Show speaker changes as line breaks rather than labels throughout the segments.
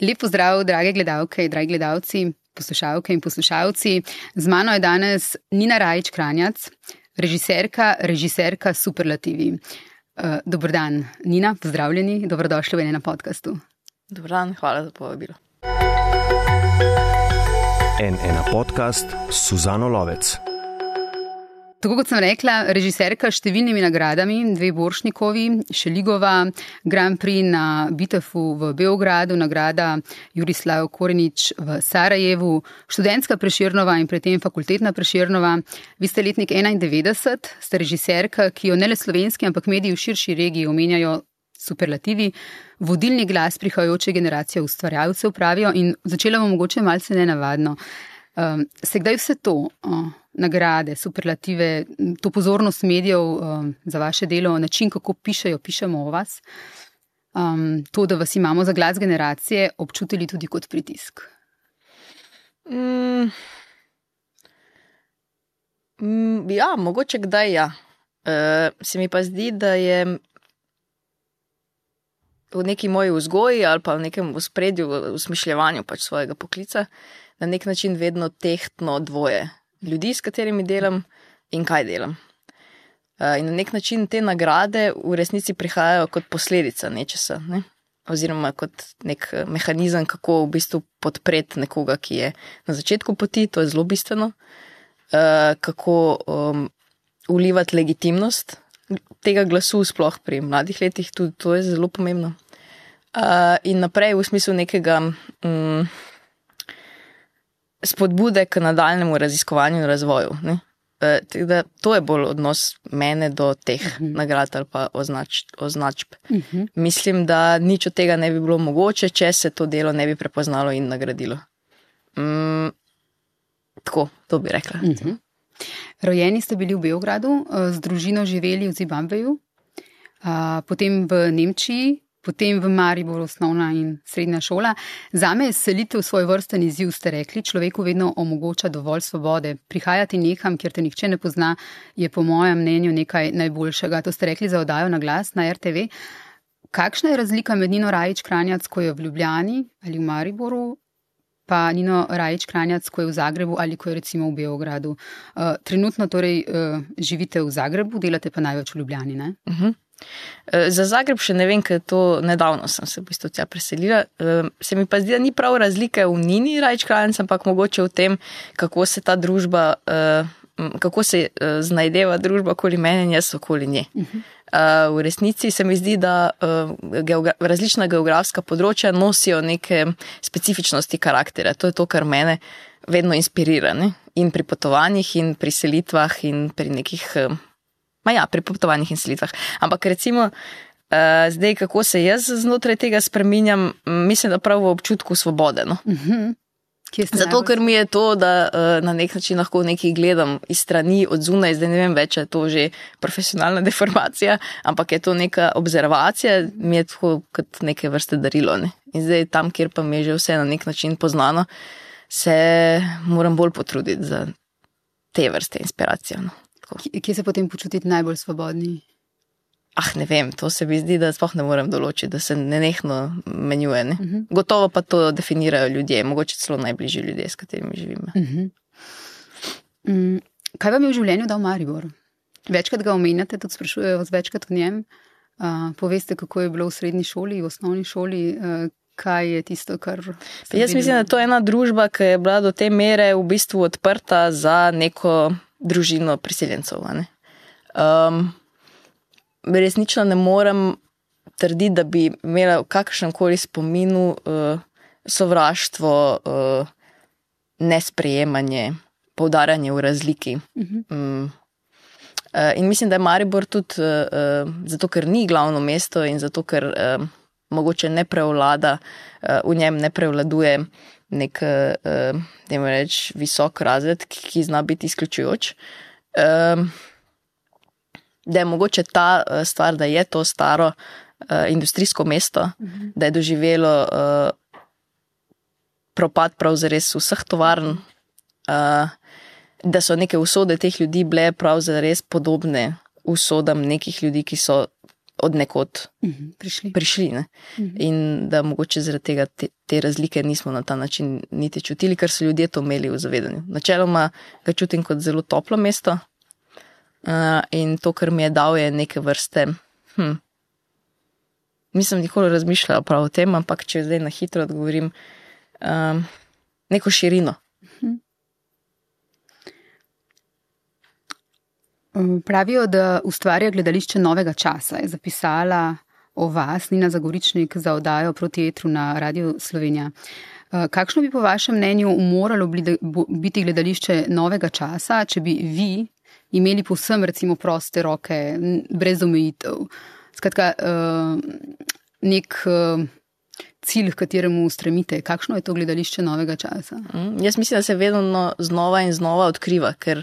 Lepo zdrav, drage gledalke, dragi gledalci, poslušalke in poslušalci. Z mano je danes Nina Rajč Kranjac, režiserka, režiserka Superlativi. Uh, Dobr dan, Nina, pozdravljeni, dobrodošli v enem podkastu.
Dobro dan, hvala za povabilo.
En ena podcast, Suzano Lovec.
Tako kot sem rekla, režiserka s številnimi nagradami, dve Boršnikovi, Šeligova, Grand Prix na Bitefu v Beogradu, nagrada Jurislav Korenič v Sarajevu, študentska Preširnova in predtem fakultetna Preširnova. Vi ste letnik 91, ste režiserka, ki jo ne le slovenski, ampak mediji v širši regiji omenjajo superlativi, vodilni glas prihajajoče generacije ustvarjalcev pravijo in začela bom mogoče malce nenavadno. Um, se kdaj vse to, uh, nagrade, superlative, to pozornost medijev um, za vaše delo, način, kako pišejo, pišemo o vas, um, to, da vas imamo za glas generacije, občutili tudi kot pritisk?
Mm. Mm, ja, mogoče kdaj ja. Uh, se mi pa zdi, da je v neki moji vzgoji ali pa v nekem spredju, v usmišljevanju pač svojega poklica, na nek način vedno tehtno dvoje ljudi, s katerimi delam in kaj delam. Uh, in na nek način te nagrade v resnici prihajajo kot posledica nečesa, ne? oziroma kot nek eh, mehanizem, kako v bistvu podpreti nekoga, ki je na začetku poti, to je zelo bistveno, uh, kako um, ulivati legitimnost tega glasu, sploh pri mladih letih, tudi to je zelo pomembno. In naprej v smislu nekega. Um, spodbude k nadaljnemu raziskovanju in razvoju. E, da, to je bolj odnos mene do teh uh mhm. -huh. nagrad ali pa označ, označb. Uh mhm. -huh. Mislim, da nič od tega ne bi bilo mogoče, če se to delo ne bi prepoznalo in nagradilo. Mm, tako, to bi rekla. Uh
mhm. -huh. Rojeni ste bili v Beogradu, z družino živeli v Zimbabveju, potem v Nemčiji, potem v Mariboru osnovna in srednja šola. Za me je selitev svoj vrsten izziv, ste rekli, človeku vedno omogoča dovolj svobode. Prihajati nekam, kjer te nihče ne pozna, je po mojem mnenju nekaj najboljšega. To ste rekli za odajo na glas na RTV. Kakšna je razlika med Nino Rajič Kranjac, ko je v Ljubljani ali v Mariboru, pa Nino Rajič Kranjac, ko je v Zagrebu ali ko je recimo v Beogradu? Uh, trenutno torej uh, živite v Zagrebu, delate pa največ v Ljubljani, ne? Uh
mhm. -huh. Eh, za Zagreb še ne vem, ker to nedavno sem se v bistvu tja preselila. Eh, se mi pa zdi, da ni prav razlike v Nini Rajč Kraljic, ampak mogoče v tem, kako se ta družba, eh, kako se znajdeva družba okoli mene in jaz okoli nje. V resnici se mi zdi, da različna geografska področja nosijo neke specifičnosti karaktera. To je to, kar mene vedno inspirira. Ne? In pri potovanjih, in pri selitvah, in pri nekih Ma ja, pri potovanjih in selitvah. Ampak recimo, uh, zdaj, kako se jaz znotraj tega spremenjam, mislim, da prav v občutku svobode. No? Uh mhm. -huh. Zato, ker mi je to, da uh, na nek način lahko nekaj gledam iz strani, od zunaj, zdaj ne vem več, je to že profesionalna deformacija, ampak je to neka observacija, mi je to kot neke vrste darilo. Ne? In zdaj tam, kjer pa mi je že vse na nek način poznano, se moram bolj potruditi za te vrste inspiracije. No?
Kje se potem počutiti najbolj svobodni?
Ah, ne vem, to se mi zdi, da sploh ne morem določiti, da se nenehno menjuje. Ne? Uh mhm. -huh. Gotovo pa to definirajo ljudje, mogoče celo najbližji ljudje, s katerimi živim. Uh -huh.
um, kaj vam je v življenju dal Maribor? Večkrat ga omenjate, tudi sprašujejo vas večkrat v njem. Uh, poveste, kako je bilo v srednji šoli, v osnovni šoli. Uh, Kaj je tisto, kar.
Jaz mislim, da to je ena družba, ki je bila do te mere v bistvu odprta za neko družino priseljencev. Um, resnično ne morem trditi, da bi imela v kakršnem koli spominu uh, sovraštvo, uh, nesprejemanje, poudarjanje v razliki. Uh -huh. um, uh, in mislim, da je Maribor tudi uh, uh, zato, ker ni glavno mesto in zato, ker uh, mogoče ne prevlada, uh, v njem ne prevladuje nek, uh, da jim rečem, visok razred, ki, ki zna biti izključujoč. Um, da je mogoče ta uh, stvar, da je to staro uh, industrijsko mesto, uh mhm. -huh. da je doživelo uh, propad pravzaprav vseh tovarn, uh, da so neke usode teh ljudi bile pravzaprav podobne usodam nekih ljudi, ki so od nekod
Mhm, Prišli.
prišli. Ne?
Mhm.
In da mogoče zaradi tega te, te razlike nismo na ta način niti čutili, ker so ljudje to imeli v zavedanju. Načeloma ga čutim kot zelo toplo mesto uh, in to, kar mi je dal, je neke vrste. Hm, nisem nikoli razmišljala prav o tem, ampak če zdaj na hitro odgovorim, um, neko širino.
Um, Pravijo, da ustvarja gledališče novega časa. Je zapisala o vas Nina Zagoričnik za oddajo proti etru na Radio Slovenija. Uh, Kakšno bi po vašem mnenju moralo biti gledališče novega časa, če bi vi imeli povsem recimo proste roke, brez omejitev? Skratka, uh, nek uh, cilj, k kateremu stremite. Kakšno je to gledališče novega časa?
Mm, Jaz mislim, da se vedno no- znova in znova odkriva, ker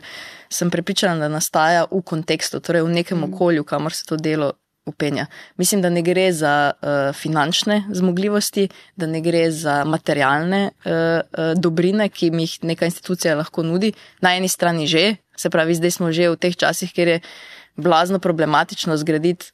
sem prepričana, da nastaja v kontekstu, torej v nekem okolju, kamor se to delo upenja. Mislim, da ne gre za uh, finančne zmogljivosti, da ne gre za materialne uh, uh, dobrine, ki jim jih neka institucija lahko nudi. Na eni strani že, se pravi, zdaj smo že v teh časih, kjer je blazno problematično zgraditi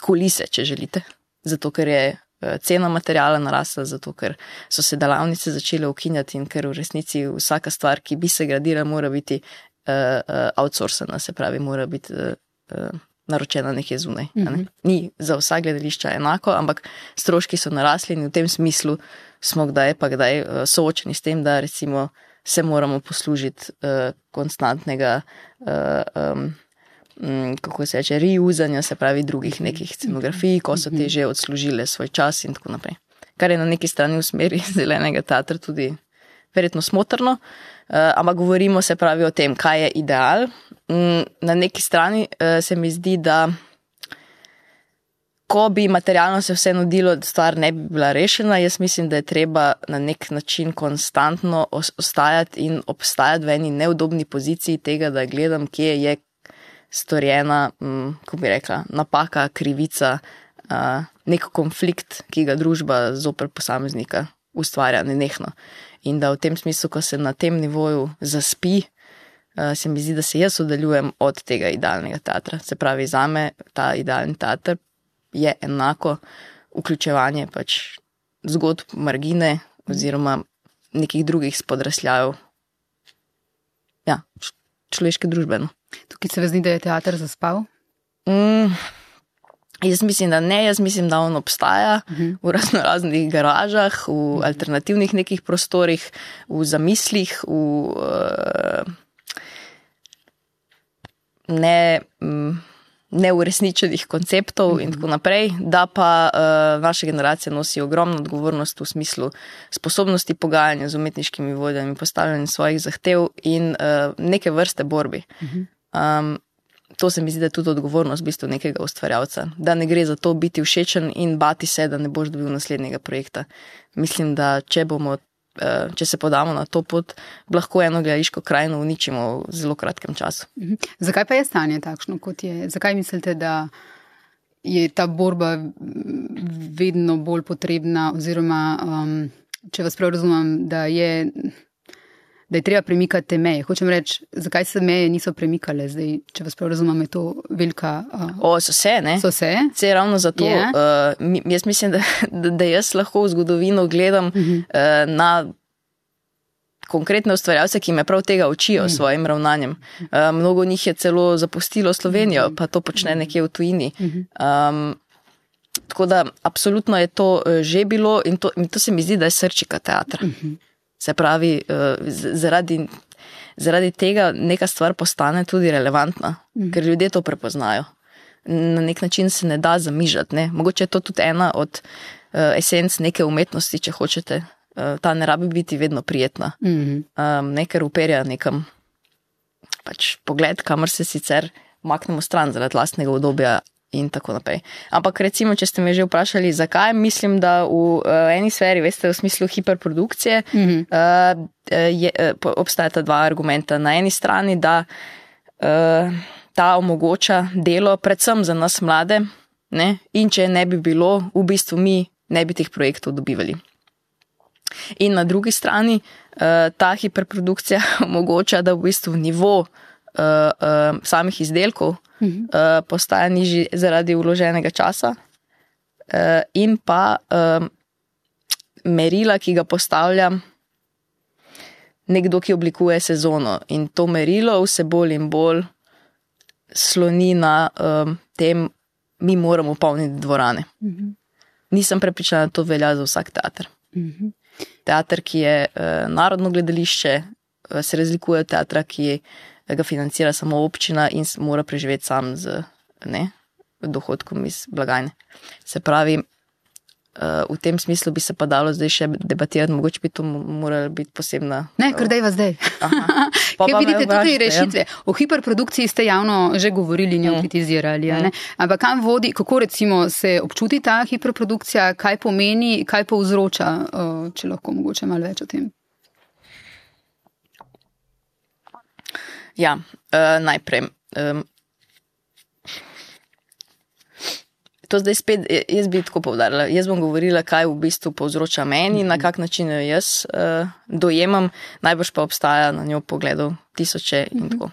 kulise, če želite. Zato, ker je eh, cena materijala narasla, zato, ker so se delavnice začele ukinjati in ker v resnici vsaka stvar, ki bi se gradila, mora biti uh, outsourcena, se pravi, mora biti uh, uh, naročena nekje zunaj. a Ne? Ni za vsa gledališča enako, ampak stroški so narasli in v tem smislu smo kdaj pa kdaj uh, soočeni s tem, da recimo se moramo poslužiti uh, konstantnega. Uh, um, mm, kako se reče, reuzanja, se pravi, drugih nekih scenografij, ko so te že odslužile svoj čas in tako naprej. Kar je na neki strani v smeri zelenega teatra tudi verjetno smotrno, uh, ampak govorimo se pravi o tem, kaj je ideal. Mm, na neki strani uh, se mi zdi, da ko bi materialno se vse nudilo, stvar ne bi bila rešena, jaz mislim, da je treba na nek način konstantno os- ostajati in obstajati v eni neudobni poziciji tega, da gledam, kje je storjena, mm, kako bi rekla, napaka, krivica, uh, nek konflikt, ki ga družba zoper posameznika ustvarja nenehno. In da v tem smislu, ko se na tem nivoju zaspi, uh, se mi zdi, da se jaz oddaljujem od tega idealnega teatra. Se pravi, za me ta idealni teater je enako vključevanje pač zgodb margine oziroma nekih drugih spodrsljajev ja, človeške družbe.
Tukaj se vam zdi, da je teater zaspal?
Mm, jaz mislim, da ne, jaz mislim, da on obstaja uh -huh. v razno raznih garažah, v alternativnih nekih prostorih, v zamislih, v uh, ne. Um, Neuresničenih konceptov in tako naprej, da pa uh, naša generacija nosi ogromno odgovornost v smislu sposobnosti pogajanja z umetniškimi vodjami, postavljanja svojih zahtev in uh, neke vrste borbi. Um, to se mi zdi, da je tudi odgovornost v bistvu nekega ustvarjalca, da ne gre za to biti všečen in bati se, da ne boš dobil naslednjega projekta. Mislim, da če bomo. eh, Če se podamo na to pot, lahko eno gledališko krajino uničimo v zelo kratkem času.
Mhm. Zakaj pa je stanje takšno, kot je? Zakaj mislite, da je ta borba vedno bolj potrebna, oziroma, um, če vas prav razumem, da je, da je treba premikati te meje? Hočem reči, zakaj se meje niso premikale zdaj? Če vas prav razumem, je to velika. Uh,
O, so se, ne?
so se?
Se ravno zato, yeah. uh, mi- jaz mislim, da, da, jaz lahko v zgodovino gledam uh -huh. uh, na konkretne ustvarjalce, ki me prav tega učijo s svojim ravnanjem. Uh, mnogo njih je celo zapustilo Slovenijo, pa to počne nekje v tujini. Um, tako da, absolutno je to uh, že bilo in to, in to se mi zdi, da je srčika teatra. Se pravi, z- zaradi. Zaradi tega neka stvar postane tudi relevantna, mm. ker ljudje to prepoznajo. Na nek način se ne da zamižati. Ne? Mogoče je to tudi ena od uh, esenc neke umetnosti, če hočete. Uh, ta ne rabi biti vedno prijetna,
Mhm.
um, ne ker uperja nekam pač pogled, kamor se sicer maknemo stran zaradi lastnega obdobja. In tako naprej. Ampak, recimo, če ste me že vprašali, zakaj, mislim, da v uh, eni sferi, veste, v smislu hiperprodukcije, uh -huh. uh, je, uh, obstajata dva argumenta. Na eni strani, da uh, ta omogoča delo, predvsem za nas mlade, ne? in če ne bi bilo, v bistvu mi ne bi teh projektov dobivali. In na drugi strani uh, ta hiperprodukcija omogoča, da v bistvu nivo uh, uh, samih izdelkov
Mhm.
uh, postaja nižji zaradi uloženega časa, uh, in pa um, merila, ki ga postavlja nekdo, ki oblikuje sezono. In to merilo vse bolj in bolj sloni na um, tem, mi moramo polniti dvorane.
Mhm.
Nisem prepričana, da to velja za vsak teater.
Mhm.
Teater, ki je uh, narodno gledališče, uh, se razlikuje od teatra, ki ga financira samo občina in mora preživeti sam z ne, dohodkom iz blagajne. Se pravi, uh, v tem smislu bi se pa dalo zdaj še debatirati, mogoče bi to mo- morala biti posebna.
Ne, kar dejva zdaj. Kaj vidite tukaj
vprašajte, ja.
rešitve? O hiperprodukciji ste javno že govorili in jo
Mm.
kritizirali. ne? Ampak kam vodi, kako recimo se občuti ta hiperprodukcija, kaj pomeni, kaj povzroča, eh, če lahko mogoče malo več o tem.
Ja, uh, najprej. Um, to zdaj spet, j- jaz bi tako povdarila. Jaz bom govorila, kaj v bistvu povzroča meni, na kak način jo jaz uh, dojemam, najbrž pa obstaja na njo pogledov tisoče in tako.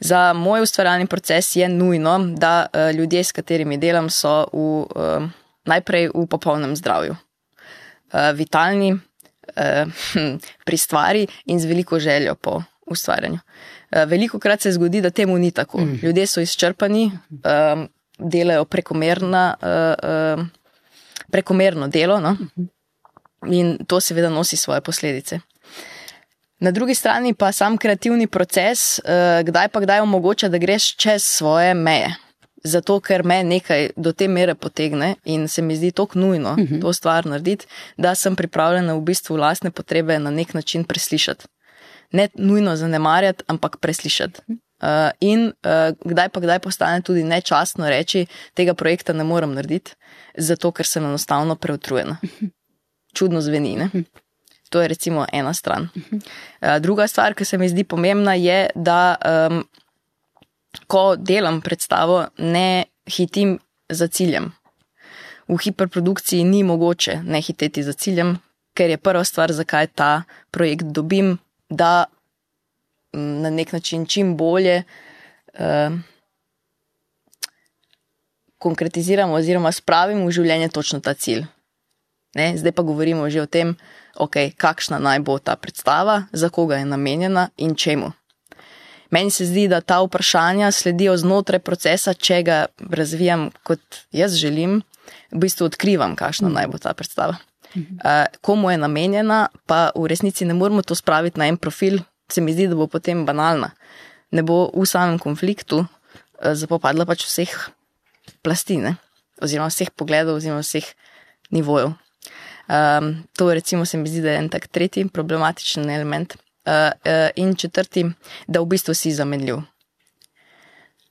Za moj ustvarjalni proces je nujno, da uh, ljudje, s katerimi delam, so v, uh, najprej v popolnem zdravju. Uh, vitalni, uh, pri stvari in z veliko željo po ustvarjanju. Veliko krat se zgodi, da temu ni tako. Mm. Ljudje so izčrpani, um, delajo prekomerna, uh, um, prekomerno delo no? in to seveda nosi svoje posledice. Na drugi strani pa sam kreativni proces, uh, kdaj pa kdaj omogoča, da greš čez svoje meje. Zato, ker me nekaj do te mere potegne in se mi zdi tako nujno uh -huh. to stvar narediti, da sem pripravljena v bistvu lastne potrebe na nek način preslišati ne nujno zanemarjati, ampak preslišati. Uh, in uh, kdaj pa kdaj postane tudi nečastno reči, tega projekta ne morem narediti, zato ker sem enostavno preutrujena. Čudno zveni. Ne? To je recimo ena stran. Uh, druga stvar, ki se mi zdi pomembna, je, da um, ko delam predstavo, ne hitim za ciljem. V hiperprodukciji ni mogoče ne hiteti za ciljem, ker je prva stvar, zakaj ta projekt dobim, da m, na nek način čim bolje uh, konkretiziramo oziroma spravimo v življenje točno ta cilj. Ne? Zdaj pa govorimo že o tem, okay, kakšna naj bo ta predstava, za koga je namenjena in čemu. Meni se zdi, da ta vprašanja sledijo znotraj procesa, če ga razvijam kot jaz želim, v bistvu odkrivam, kakšna naj bo ta predstava. Uh, komu je namenjena, pa v resnici ne moramo to spraviti na en profil, se mi zdi, da bo potem banalna. Ne bo v samem konfliktu uh, zapopadla pač vseh plasti, ne? oziroma vseh pogledov, oziroma vseh nivojev. Um, to recimo se mi zdi, da je en tak tretji problematičen element. Uh, uh, in četrti, da v bistvu si zamenljiv.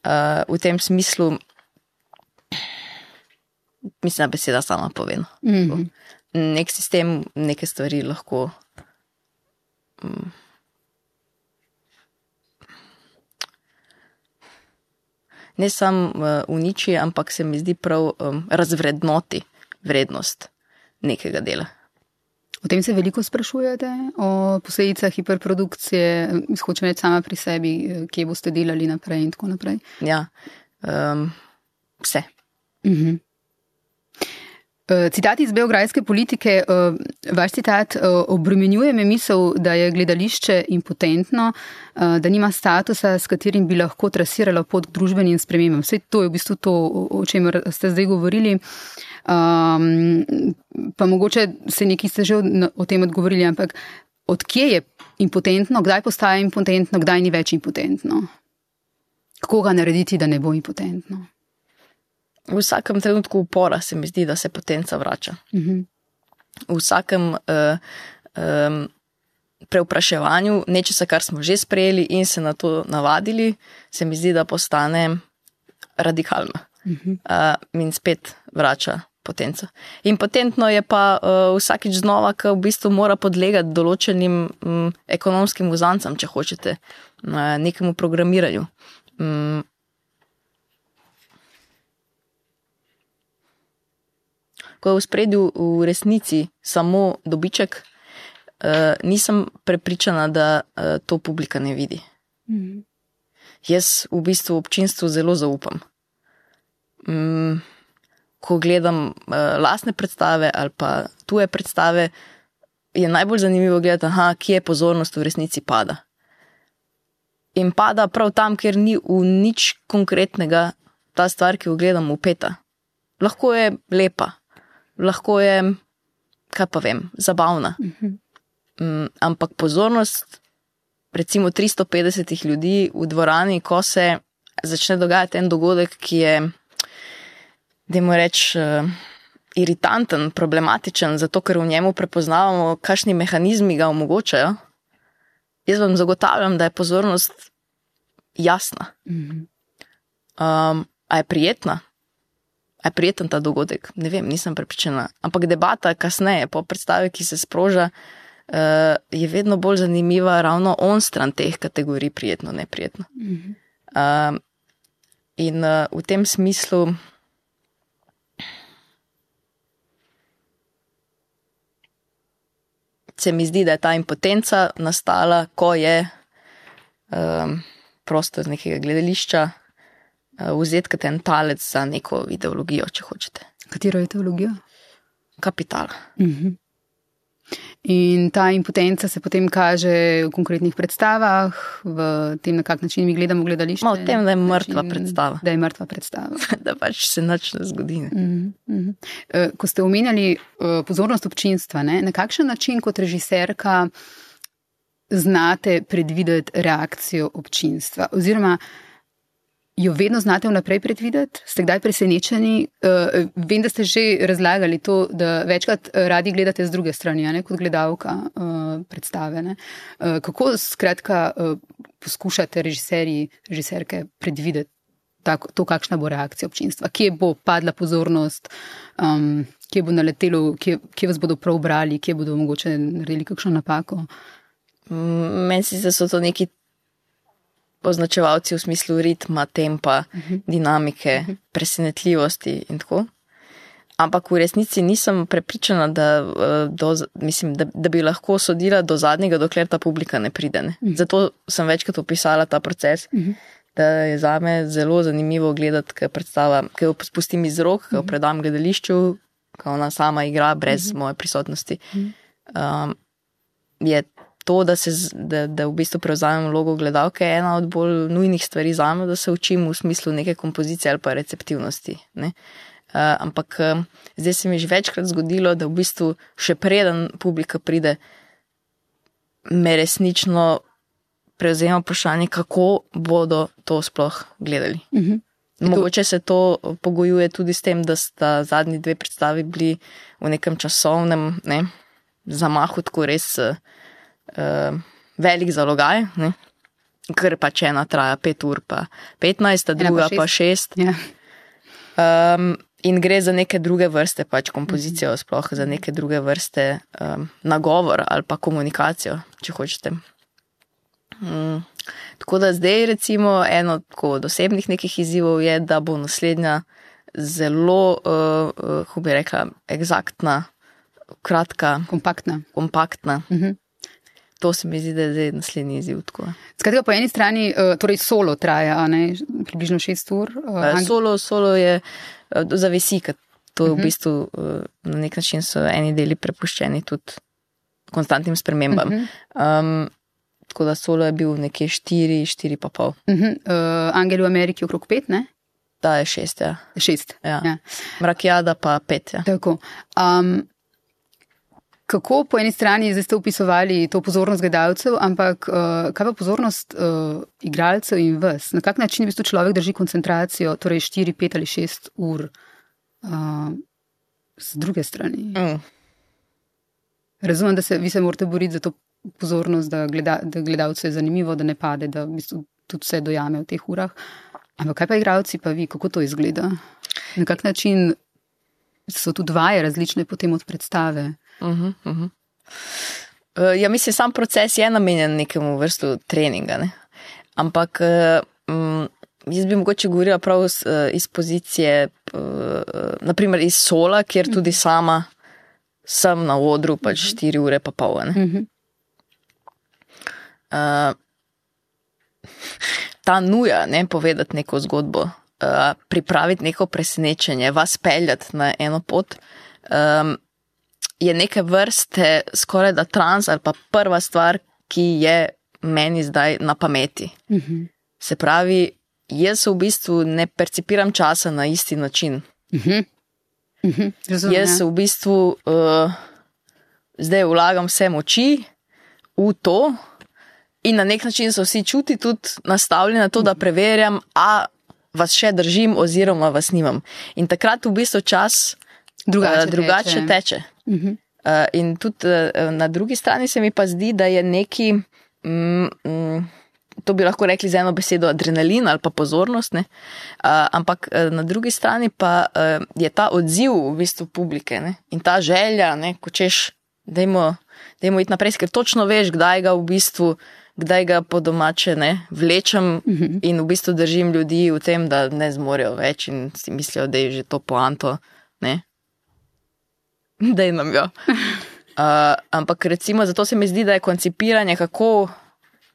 Uh, v tem smislu, mislim, da beseda sama pove. no.
Mm -hmm.
Nek sistem, neke stvari lahko. mm, Ne samo uh, uniči, ampak se mi zdi prav um, razvrednoti vrednost nekega dela.
O tem se veliko sprašujete, o posledicah hiperprodukcije, hočem reči sama pri sebi, eh, kje boste delali naprej in tako naprej.
Ja, um, vse.
Mhm. Eh, Citat iz beograjske politike, eh, vaš citat, eh, obremenjuje me misel, da je gledališče impotentno, eh, da nima statusa, s katerim bi lahko trasiralo pot k družbenim spremembam. Vse to je v bistvu to, o čemer ste zdaj govorili. Um, pa mogoče se neki ste že o tem odgovorili, ampak odkje je impotentno, kdaj postaje impotentno, kdaj ni več impotentno? Kako ga narediti, da ne bo impotentno?
V vsakem trenutku upora se mi zdi, da se potenca vrača.
Mhm.
V vsakem uh, um, preupraševanju nečesa, kar smo že sprejeli in se na to navadili, se mi zdi, da postane radikalna. Uh, in spet vrača potenco. Impotentno je pa uh, vsakič znova, ki v bistvu mora podlegati določenim um, ekonomskim uzancam, če hočete, uh, nekemu programiranju. Um, ko je v spredju v resnici samo dobiček, uh, nisem prepričana, da uh, to publika ne vidi.
Mhm.
jaz v bistvu občinstvu zelo zaupam. Mm, ko gledam uh, lastne predstave ali pa tuje predstave, je najbolj zanimivo gledati, aha, kje je pozornost v resnici pada. In pada prav tam, kjer ni v nič konkretnega ta stvar, ki jo gledam, upeta. Lahko je lepa, lahko je, kaj pa vem, zabavna. Um, ampak pozornost, recimo 350 ljudi v dvorani, ko se začne dogajati en dogodek, ki je, da mu rečem, uh, iritanten, problematičen, zato ker v njemu prepoznavamo, kakšni mehanizmi ga omogočajo. Jaz vam zagotavljam, da je pozornost jasna. Um, a je prijetna? A je prijeten ta dogodek? Ne vem, nisem prepričana. Ampak debata kasneje, po predstavi, ki se sproža, uh, je vedno bolj zanimiva, ravno on stran teh kategorij, prijetno, neprijetno. Um, in uh, v tem smislu. Se mi zdi, da je ta impotenca nastala, ko je um, prostor nekega gledališča vzeti kot en talec za neko ideologijo, če hočete.
Katero ideologijo?
Kapital.
Mhm. In ta impotenca se potem kaže v konkretnih predstavah, v tem, na kak način mi gledamo gledališče.
No, v tem, da je mrtva
način,
predstava.
Da je mrtva predstava.
da pač se nič ne zgodi. Ne?
Mhm. Eh, Ko ste omenjali eh, pozornost občinstva, ne, na kakšen način kot režiserka znate predvideti reakcijo občinstva? Oziroma, jo vedno znate vnaprej predvideti? Ste kdaj presenečeni? Uh, vem, da ste že razlagali to, da večkrat radi gledate z druge strani, ne kot gledalka uh, predstave. Uh, kako skratka uh, poskušate režiserji, režiserke predvideti tako, to, kakšna bo reakcija občinstva? Kje bo padla pozornost? Um, Kje bo naletelo, kje, kje vas bodo prav brali, kje bodo mogoče naredili kakšno napako?
Mm, Meni se zdi, da so to neki označevalci v smislu ritma, tempa, uh -huh. dinamike, uh -huh. presenetljivosti in tako. Ampak v resnici nisem prepričana, da, do, mislim, da, da bi lahko sodila do zadnjega, dokler ta publika ne pride. Ne. Uh -huh. Zato sem večkrat opisala ta proces, uh -huh. da je za me zelo zanimivo gledati, kaj predstava, ki jo spustim iz rok, ki jo predam gledališču, ki ona sama igra brez uh -huh. moje prisotnosti. Um, je to, da, se, da, da v bistvu prevzamem vlogo gledalke, je ena od bolj nujnih stvari za me, da se učim v smislu neke kompozicije ali pa receptivnosti. Ne? Uh, ampak uh, zdaj se mi je že večkrat zgodilo, da v bistvu še preden publika pride, me resnično prevzema vprašanje, kako bodo to sploh gledali. Uh -huh. Mogoče se to pogojuje tudi s tem, da sta zadnji dve predstavi bili v nekem časovnem ne, zamahu, tako res uh, velik zalogaj, ne, ker pač ena traja pet ur, pa petnajst, druga pa šest. Pa šest.
Ja.
Um, in gre za neke druge vrste, pač kompozicijo, sploh za neke druge vrste um, nagovor ali pa komunikacijo, če hočete. Um, tako da zdaj, recimo, eno od osebnih nekih izzivov je, da bo naslednja zelo, uh, kako uh, bi rekla, eksaktna, kratka,
kompaktna.
kompaktna.
Uh -huh.
To se mi zdi, da je zdaj naslednji izziv.
Skratka, po eni strani, uh, torej solo traja, ne, približno šest ur.
Uh, Ang... solo, solo je zavisi, ker to uh -huh. v bistvu uh, na nek način so eni deli prepuščeni tudi konstantnim spremembam. Uh -huh. um, tako da solo je bil nekje štiri, štiri pa pol.
Uh -huh. uh, Angel v Ameriki okrog pet, ne?
Da je šest, ja.
Šest.
Ja. Ja. Mrakjada pa pet. Ja.
Tako. Um, kako po eni strani zdaj ste upisovali to pozornost gledalcev, ampak uh, kaj pa pozornost uh, igralcev in vas? Na kak način v bistvu človek drži koncentracijo, torej 4, 5 ali 6 ur uh, z druge strani?
Mm.
Razumem, da se vi se morate boriti za to pozornost, da, gleda, da gledalce je zanimivo, da ne pade, da v bistvu tudi vse dojame v teh urah. Ampak kaj pa igralci, pa vi, kako to izgleda? Na kak način so tudi vaje različne potem od predstave?
Uh -huh, uh -huh. Uh, ja, mislim, sam proces je namenjen nekemu vrstu treninga. Ne? Ampak um, jaz bi mogoče govorila prav iz, iz pozicije, uh, naprimer iz sola, kjer tudi sama sem na odru, pač 4 ure pa pol. Uh -huh. uh, ta nuja, ne povedati neko zgodbo, uh, pripraviti neko presenečenje, vas peljati na eno pot, um, je neke vrste skoraj da trans ali pa prva stvar, ki je meni zdaj na pameti.
Uh -huh.
Se pravi, jaz v bistvu ne percipiram časa na isti način.
Uh -huh. Uh -huh. Razumem,
Jaz
ja.
v bistvu uh, zdaj vlagam vse moči v to, in na nek način so vsi čuti tudi nastavljeni na to, da preverjam, a vas še držim, oziroma vas nimam. In takrat v bistvu čas
drugače,
uh, drugače
teče.
teče.
Uh -huh.
Uh, in tudi uh, na drugi strani se mi pa zdi, da je neki, mm, mm, to bi lahko rekli z eno besedo, adrenalin ali pa pozornost. Uh, ampak uh, na drugi strani pa uh, je ta odziv v bistvu publike ne? in ta želja, ne? ko češ, da jim iti naprej, ker točno veš, kdaj ga v bistvu. Kdaj ga po domače ne, vlečem uh -huh. in v bistvu držim ljudi v tem, da ne zmorejo več in si mislijo, da je že to poanto. Ne? da je nam jo. Uh, ampak recimo zato se mi zdi, da je koncipiranje, kako,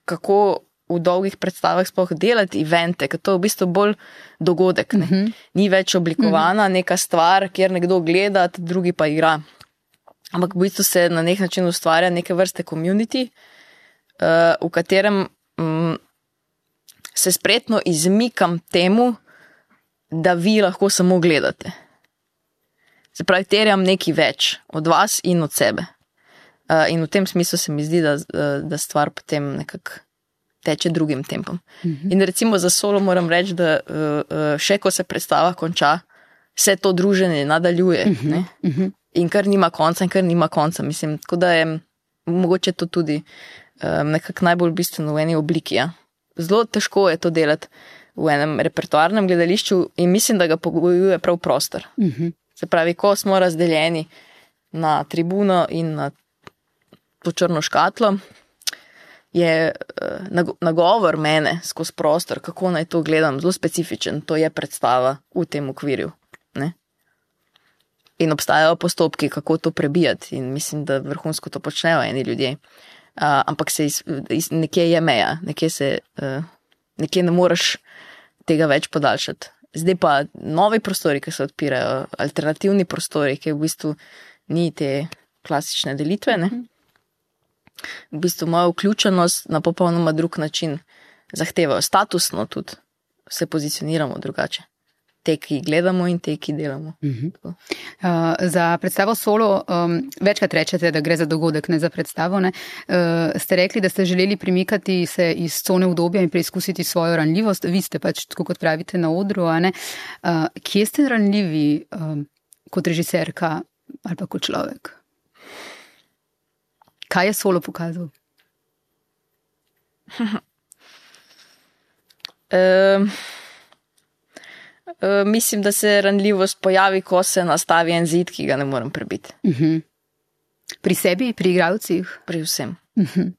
kako v dolgih predstavah sploh delati evente, ker to je v bistvu bolj dogodek. Uh -huh. Ni več oblikovana uh -huh. neka stvar, kjer nekdo gleda, drugi pa igra. Ampak v bistvu se na nek način ustvarja neke vrste komunity, uh, v katerem um, se spretno izmikam temu, da vi lahko samo gledate. Se pravi, terjam nekaj več od vas in od sebe. Uh, in v tem smislu se mi zdi, da, da stvar potem nekako teče drugim tempom. Uh -huh. In recimo za solo moram reči, da uh, še ko se predstava konča, se to druženje nadaljuje. Uh -huh. Uh -huh. In kar nima konca, in kar nima konca. Mislim, tako da je mogoče to tudi um, nekako najbolj bistveno v eni obliki. Ja. Zelo težko je to delati v enem repertoarnem gledališču, in mislim, da ga pogojuje prav prostor. Uh -huh. Se pravi, ko smo razdeljeni na tribuno in na to črno škatlo, je nagovor mene skozi prostor, kako naj to gledam, zelo specifičen. To je predstava v tem okvirju. Ne? In obstajajo postopki, kako to prebijati, in mislim, da vrhunsko to počnejo eni ljudje. Uh, ampak se iz, iz, nekje je meja, nekje, se, uh, nekje ne moreš tega več podaljšati. Zdaj pa novi prostori, ki se odpirajo, alternativni prostori, ki v bistvu ni te klasične delitve. Ne? V bistvu moja vključenost na popolnoma drug način zahtevajo, statusno tudi se pozicioniramo drugače. Te, ki gledamo, in te, ki delamo. Uh -huh.
uh, za predstavo solo, um, večkrat rečete, da gre za dogodek, ne za predstavo. Ne? Uh, ste rekli, da ste želeli premikati se iz cone obdobja in preizkusiti svojo ranljivost. Vi ste pač, tako kot pravite, na odru. Uh, kje ste ranljivi um, kot režiserka ali pa kot človek? Kaj je solo pokazal?
um. Uh, mislim, da se ranljivost pojavi, ko se nastavi en zid, ki ga ne morem prebiti.
Uh -huh. Pri sebi, pri igravcih?
Pri vsem.
Uh -huh.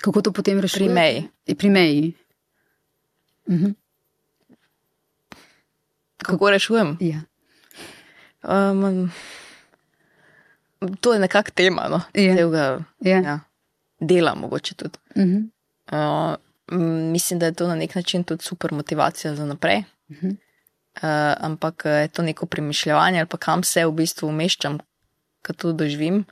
Kako to potem rešiti?
Pri meji.
Pri meji. Uh -huh.
Kako, Kako rešujem?
Ja.
Um, to je nekakšna tema, no?
Ja.
Delga,
Ja.
ja. Dela, mogoče tudi.
Uh -huh.
Uh, mislim, da je to na nek način tudi super motivacija za naprej.
Uh.
Uh, ampak je to neko premišljanje, ali pa kam se v bistvu umeščam, ko to doživim.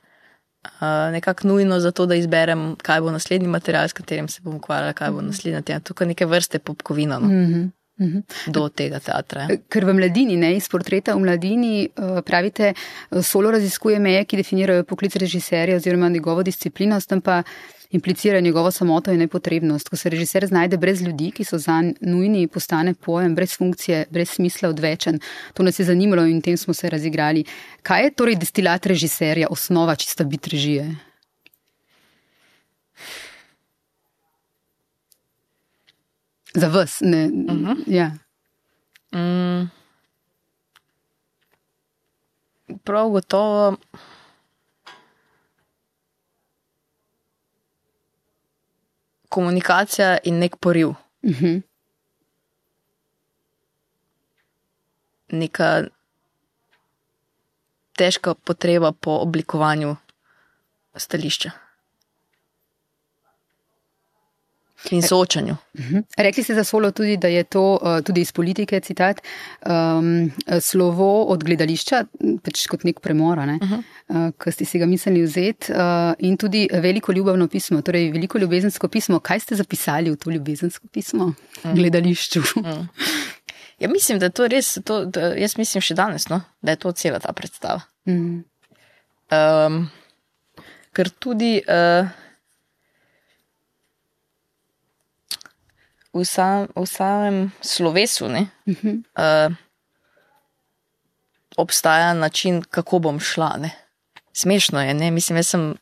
Uh, nekako nujno za to, da izberem, kaj bo naslednji material, s katerim se bom ukvarjala, kaj bo naslednja tema. Tukaj neke vrste popkovina no,
Uh -huh. Uh -huh.
do tega teatra. ja.
Ker v mladini, ne, iz portreta v mladini, uh, pravite, uh, solo raziskuje meje, ki definirajo poklic režiserja oziroma njegovo disciplino, s tem pa implicira njegovo samoto in nepotrebnost. Ko se režiser znajde brez ljudi, ki so zanj nujni, postane pojem brez funkcije, brez smisla odvečen. To nas je zanimalo in tem smo se razigrali. Kaj je torej destilat režiserja, osnova čista bit režije? Za vas, ne. Uh -huh. ja.
Mm. Prav gotovo. Komunikacija in nek poriv.
Uh -huh.
Neka težka potreba po oblikovanju stališča. In soočanju.
Mhm. Rekli ste za solo tudi, da je to uh, tudi iz politike, citat, um, slovo od gledališča, pač kot nek premora, ne? uh -huh. uh, ki ste si ga mislili vzeti, uh, in tudi veliko ljubavno pismo, torej veliko ljubezensko pismo. Kaj ste zapisali v to ljubezensko pismo, uh -huh. gledališču? Uh -huh.
Ja, mislim, da je to res, to, da, jaz mislim še danes, no, da je to cela ta predstava. -huh. um, ker tudi. Uh, v, sam, v samem slovesu ne, uh -huh. uh, obstaja način, kako bom šla. Ne. Smešno je, ne? mislim, jaz sem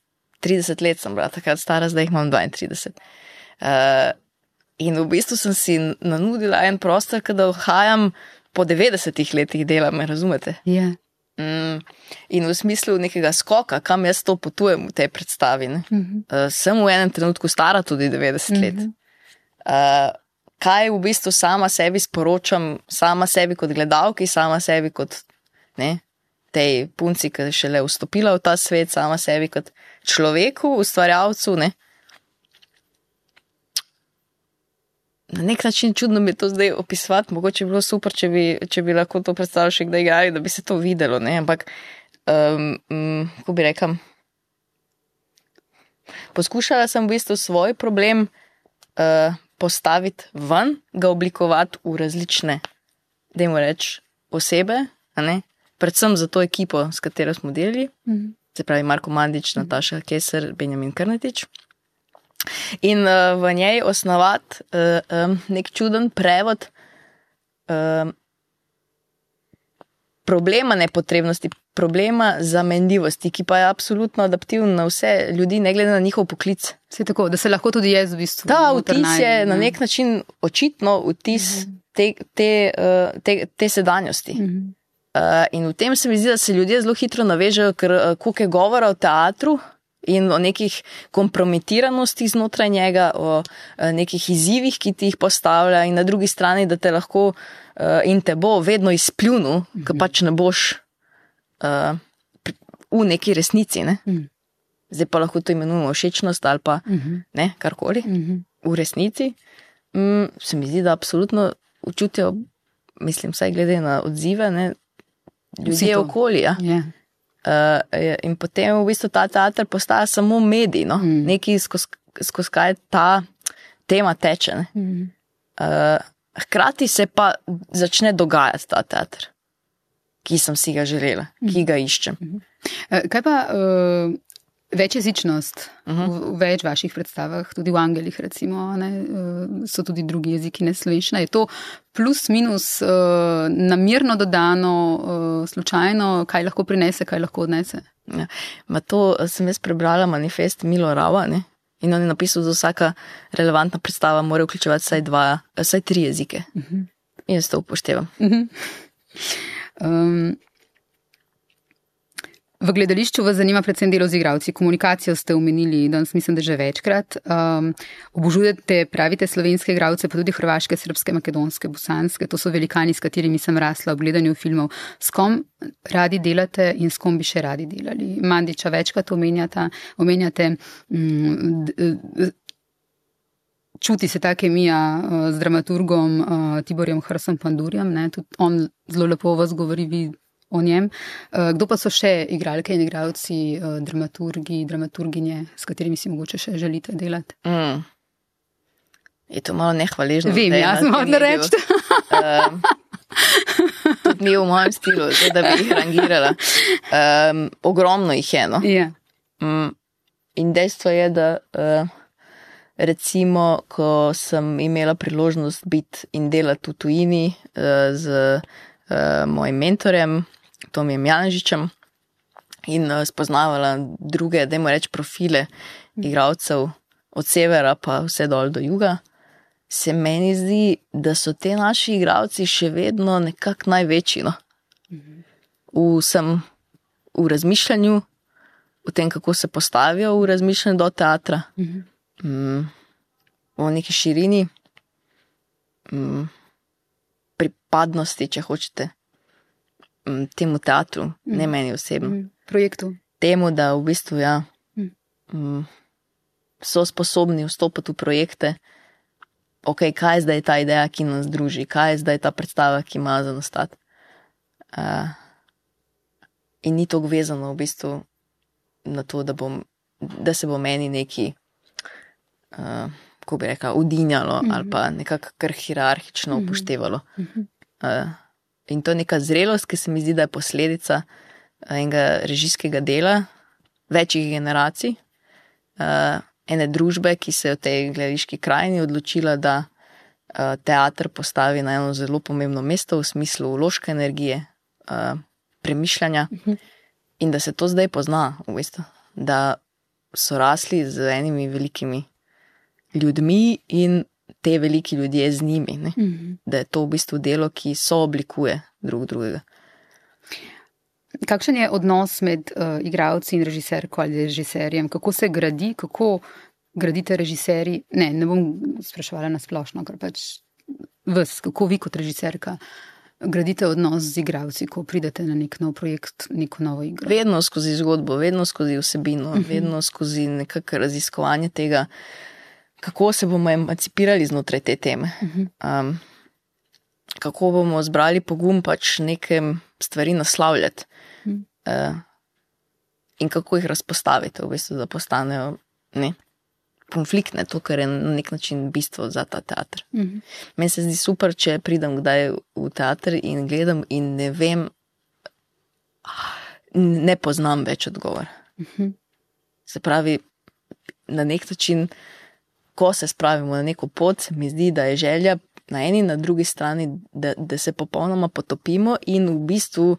30 let, sem bila takrat stara, zdaj imam 32. Uh, in v bistvu sem si nanudila en prostor, da ohajam po 90 letih dela, me razumete?
Yeah.
Ja. Mm, in v smislu nekega skoka, kam jaz to potujem v tej predstavi. Uh -huh. uh, sem v enem trenutku stara tudi 90 uh -huh. let. Uh, kaj v bistvu sama sebi sporočam, sama sebi kot gledalki, sama sebi kot ne, tej punci, ki je šele vstopila v ta svet, sama sebi kot človeku, ustvarjalcu. Ne. Na nek način čudno mi je to zdaj opisovati, mogoče bi bilo super, če bi, če bi lahko to predstavljali še kdaj igrali, da bi se to videlo. Ne? Ampak, um, um, kako bi rekel, poskušala sem v bistvu svoj problem uh, postaviti ven, ga oblikovati v različne, da jim rečem, osebe, predvsem za to ekipo, s katero smo delali, mhm. se pravi Marko Mandič, mhm. Nataša Keser, Benjamin Krnetič. In uh, v njej osnovati uh, um, nek čuden prevod uh, problema nepotrebnosti, problema zamenljivosti, ki pa je absolutno adaptiven na vse ljudi, ne glede na njihov poklic.
Vse tako, da se lahko tudi jaz v bistvu.
Da, vtis je na nek način očitno vtis mhm. -huh. te, te, uh, te, te sedanjosti. Uh -huh. uh, in v tem se mi zdi, da se ljudje zelo hitro navežejo, ker uh, koliko je govora o teatru. In o nekih kompromitiranosti znotraj njega, o nekih izzivih, ki ti jih postavlja, in na drugi strani, da te lahko in te bo vedno izpljunil, -huh. ker mhm. pač ne boš uh, v neki resnici. Ne? -huh. Zdaj pa lahko to imenujemo všečnost ali pa mhm. -huh. ne, karkoli. Uh -huh. V resnici um, se mi zdi, da absolutno učutijo, mislim, vsaj glede na odzive, ne, ljudje okolja. Ja. Yeah. Uh, in potem v bistvu ta teater postaja samo medij, no? mm. nekaj skozi skoz kaj ta tema teče. Mm. Uh, hkrati se pa začne dogajati ta teater ki sem si ga želela, ki mhm. ga iščem.
Eh, kaj pa uh, večjezičnost uh -huh. v, v več vaših predstavah, tudi v Angelih, recimo, ne, uh, so tudi drugi jeziki, ne slovenščina. Je to plus, minus, uh, namirno dodano, uh, slučajno, kaj lahko prinese, kaj lahko odnese?
Ja. To sem jaz prebrala manifest Milo Rava. Ne? In on je napisal, da vsaka relevantna predstava mora vključevati vsaj, dva, vsaj tri jezike. Uh -huh. In jaz to upoštevam. Uh -huh. Um,
v gledališču vas zanima predvsem delo z igravci. Komunikacijo ste omenili, danes mislim, da že večkrat. Um, obožujete, pravite, slovenske igravce, pa tudi hrvaške, srpske, makedonske, bosanske. To so velikani, s katerimi sem rasla v gledanju filmov. S kom radi delate in s kom bi še radi delali? Mandiča večkrat omenjata, omenjate. Um, čuti se ta kemija uh, z dramaturgom uh, Tiborjem Hrsom Pandurjem, ne, tudi on zelo lepo vas govori, vi o njem. Uh, kdo pa so še igralke in igralci, uh, dramaturgi, dramaturginje, s katerimi si mogoče še želite delati? Mm.
Je to malo nehvaležno.
Vem, jaz sem odne reči. Um,
tudi mi v mojem stilu, zdaj, da bi jih rangirala. Um, ogromno jih je. No?
Yeah. Ja.
Um, in dejstvo je, da. Uh, recimo, ko sem imela priložnost biti in delati v tujini uh, z uh, mojim mentorjem, Tomijem Janžičem, in uh, spoznavala druge, da jim rečem, profile igralcev od severa pa vse dol do juga. Se meni zdi, da so ti naši igralci še vedno nekako največji. No? V, sem, v razmišljanju, v tem, kako se postavijo v razmišljanju do teatra. Mhm mm, v neki širini, mm, pripadnosti, če hočete, mm, temu teatru, mm. ne meni osebno. Mm.
Projektu.
Temu, da v bistvu ja, mm. Mm, so sposobni vstopiti v projekte, ok, kaj je zdaj ta ideja, ki nas druži, kaj je zdaj ta predstava, ki ima za nastati. Uh, in ni to vezano v bistvu na to, da, bom, da se bo meni neki, uh, kako bi rekel, udinjalo mm -hmm. ali pa nekako kar hierarhično -hmm. upoštevalo. Mm -hmm. uh, in to je neka zrelost, ki se mi zdi, da je posledica enega režijskega dela, večjih generacij, uh, ene družbe, ki se je v tej gledališki krajini odločila, da uh, teater postavi na eno zelo pomembno mesto v smislu uložke energije, uh, premišljanja uh mhm. -huh. in da se to zdaj pozna, v bistvu, da so rasli z enimi velikimi ljudmi in te veliki ljudje z njimi, uh mhm. -huh. da je to v bistvu delo, ki so oblikuje drug drugega.
Kakšen je odnos med uh, igralci in režiserko ali režiserjem? Kako se gradi, kako gradite režiserji? Ne, ne bom spraševala na splošno, ker pač vas, kako vi kot režiserka gradite odnos z igralci, ko pridete na nek nov projekt, neko novo igro?
Vedno skozi zgodbo, vedno skozi vsebino, uh mhm. -huh. vedno skozi nekakšno raziskovanje tega, kako se bomo emancipirali znotraj te teme. Um, kako bomo zbrali pogum pač nekem stvari naslavljati. Uh, in kako jih razpostaviti, v bistvu, da postanejo ne, konfliktne, to, kar je na nek način bistvo za ta teater. Mhm. -huh. Meni se zdi super, če pridem kdaj v teater in gledam, in ne vem, ne poznam več odgovor. Mhm. -huh. Se pravi, na nek način, ko se spravimo na neko pot, mi zdi, da je želja na eni in na drugi strani, da, da se popolnoma potopimo in v bistvu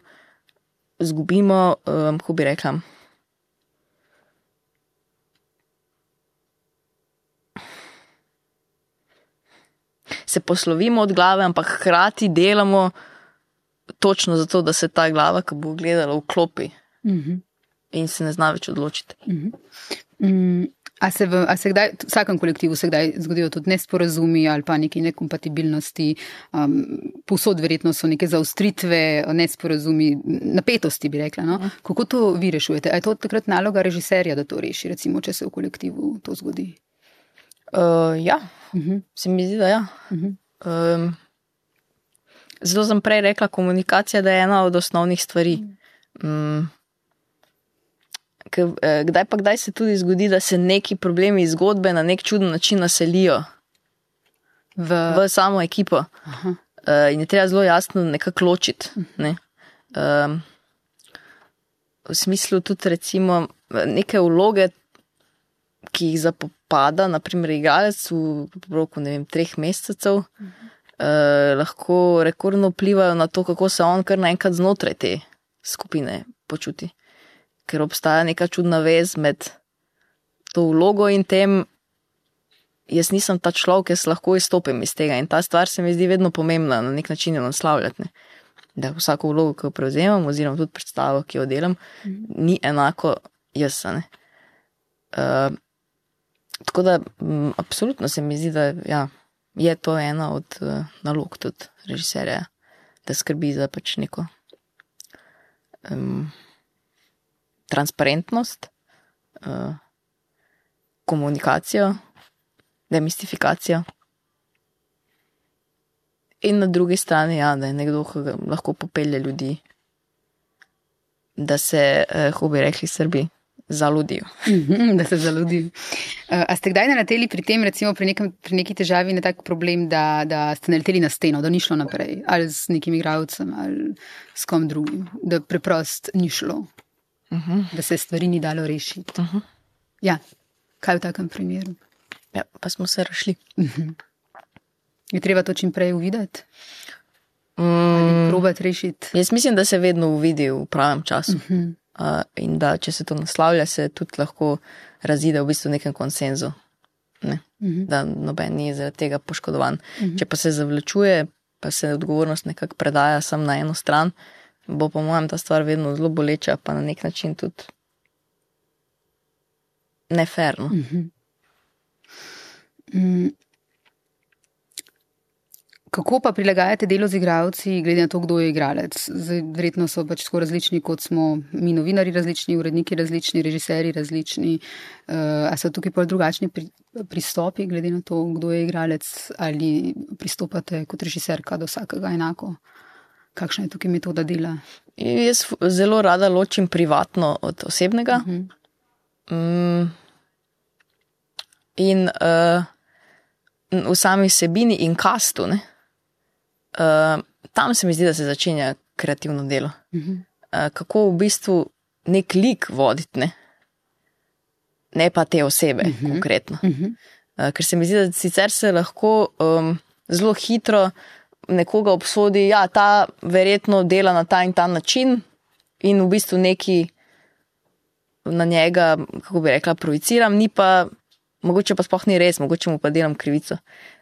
izgubimo, um, kako bi rekla. Se poslovimo od glave, ampak hkrati delamo točno zato, da se ta glava, ki bo gledala, vklopi mm -hmm. in se ne zna več odločiti. Mm
-hmm. A se, v, a se kdaj, v vsakem kolektivu se kdaj zgodijo tudi nesporazumi ali pa neke nekompatibilnosti, um, posod verjetno so neke zaustritve, nesporazumi, napetosti, bi rekla. No? Ja. Kako to vi rešujete? A je to takrat naloga režiserja, da to reši, recimo, če se v kolektivu to zgodi?
Uh, ja, uh mhm. -huh. se mi zdi, da ja. Uh -huh. um, zelo sem prej rekla, komunikacija je ena od osnovnih stvari. Um, kdaj pa kdaj se tudi zgodi, da se neki problemi iz zgodbe na nek čuden način naselijo v, v samo ekipo. Aha. Uh, in je treba zelo jasno nekako ločiti. Ne? Um, v smislu tudi recimo neke vloge, ki jih zapopada, naprimer igralec v roku vem, treh mesecev, uh, lahko rekordno vplivajo na to, kako se on kar naenkrat znotraj te skupine počuti ker obstaja neka čudna vez med to vlogo in tem, jaz nisem ta človek, jaz lahko izstopim iz tega. In ta stvar se mi zdi vedno pomembna na nek način naslavljati. Ne? Da vsako vlogo, ki jo prevzemam, oziroma tudi predstavo, ki jo delam, mm. ni enako jaz. Uh, tako da, m, absolutno se mi zdi, da ja, je to ena od uh, nalog tudi režiserja, da skrbi za pač neko. Um, transparentnost, uh, komunikacijo, demistifikacijo. In na drugi strani, ja, da je nekdo, ki lahko popelje ljudi, da se, kako uh, bi rekli, Srbi. Zaludijo.
Mhm, da se zaludijo. Uh, a ste kdaj naleteli pri tem, recimo pri, nekem, pri neki težavi, na tak problem, da, da ste naleteli na steno, da ni šlo naprej, ali z nekim igravcem, ali s kom drugim, da preprosto ni šlo? Uh mhm. -huh. da se stvari ni dalo rešiti. Uh mhm. -huh. ja, kaj v takem primeru?
Ja, pa smo se rešili. Uh mhm. -huh.
Je treba to čim prej uvideti? Mm, probati rešiti.
Jaz mislim, da se vedno uvidi v pravem času. Uh -huh. uh, in da če se to naslavlja, se tudi lahko razide v bistvu nekem konsenzu. Ne? Uh -huh. Da noben ni zaradi tega poškodovan. Uh -huh. Če pa se zavlačuje, pa se odgovornost nekako predaja samo na eno stran, uh, bo po mojem ta stvar vedno zelo boleča, pa na nek način tudi neferno. Mhm.
Mm. kako pa prilagajate delo z igravci, glede na to, kdo je igralec? Zdaj, verjetno so pač tako različni, kot smo mi, novinari, različni, uredniki, različni, režiserji, različni. Uh, a so tukaj pa drugačni pri, pristopi, glede na to, kdo je igralec, ali pristopate kot režiserka do vsakega enako? Kakšna je tukaj metoda dela?
Jaz zelo rada ločim privatno od osebnega. Uh -huh. mm. In uh, v sami sebini in kastu, uh, tam se mi zdi, da se začenja kreativno delo. Uh -huh. uh, kako v bistvu nek lik voditi, ne, ne pa te osebe, uh -huh. konkretno. Uh -huh. uh, ker se mi zdi, da sicer se lahko um, zelo hitro nekoga obsodi, da ja, ta verjetno dela na ta in ta način, in v bistvu neki na njega, kako bi rekla, projiciram, ni pa mogoče pa sploh ni res, mogoče mu pa delam krivico.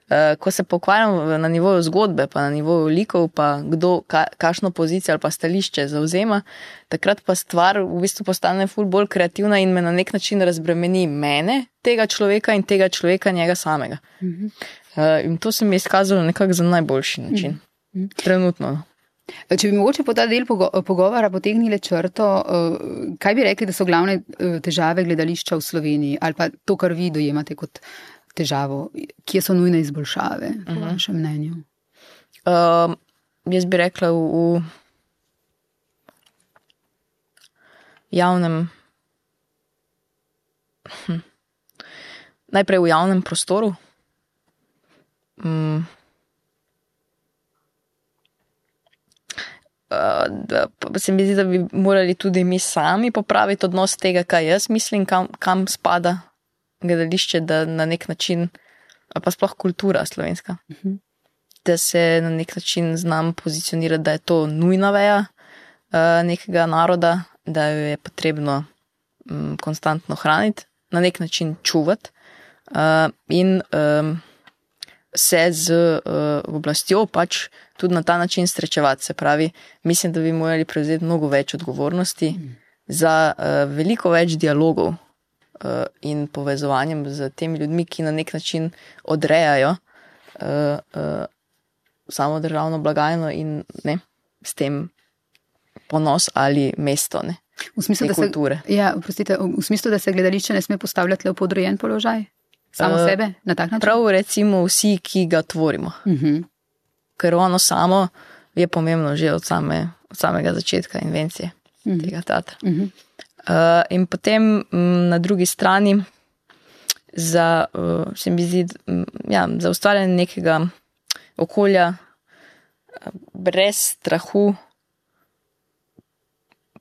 Uh, ko se pokvarjam na nivoju zgodbe, pa na nivoju likov, pa kdo ka, kakšno pozicijo ali pa stališče zauzema, takrat pa stvar v bistvu postane ful bolj kreativna in me na nek način razbremeni mene, tega človeka in tega človeka njega samega. Uh, in to se mi je izkazalo nekako za najboljši način. Uh -huh. Trenutno. No.
Če bi mogoče po ta del pogovora potegnili črto, eh, kaj bi rekli, da so glavne eh, težave gledališča v Sloveniji ali pa to, kar vi dojemate kot težavo, kje so nujne izboljšave, po uh mhm. -huh. vašem mnenju?
Uh, jaz bi rekla v, v javnem. Hm. Najprej v javnem prostoru. Mm. uh, se mi zdi, da bi morali tudi mi sami popraviti odnos tega, kaj jaz mislim, kam, kam spada gledališče, da na nek način, pa sploh kultura slovenska, uh mhm. -huh. da se na nek način znam pozicionirati, da je to nujna veja uh, nekega naroda, da jo je potrebno um, konstantno hraniti, na nek način čuvati. Uh, in um, se z uh, oblastjo pač tudi na ta način srečevati. Se pravi, mislim, da bi morali prevzeti mnogo več odgovornosti mm. za uh, veliko več dialogov uh, in povezovanjem z temi ljudmi, ki na nek način odrejajo uh, uh, samo državno blagajno in ne, s tem ponos ali mesto. Ne.
V smislu, se, ja, prostite, v smislu, da se gledališče ne sme postavljati v podrejen položaj? Samo uh, sebe na tak način?
Prav, recimo, vsi, ki ga tvorimo. Uh mhm. -huh. Ker ono samo je pomembno že od, same, od samega začetka invencije uh mhm. -huh. tega teatra. Uh -huh. uh, in potem m, mm, na drugi strani, za, uh, se mi zdi, m, ja, za ustvarjanje nekega okolja brez strahu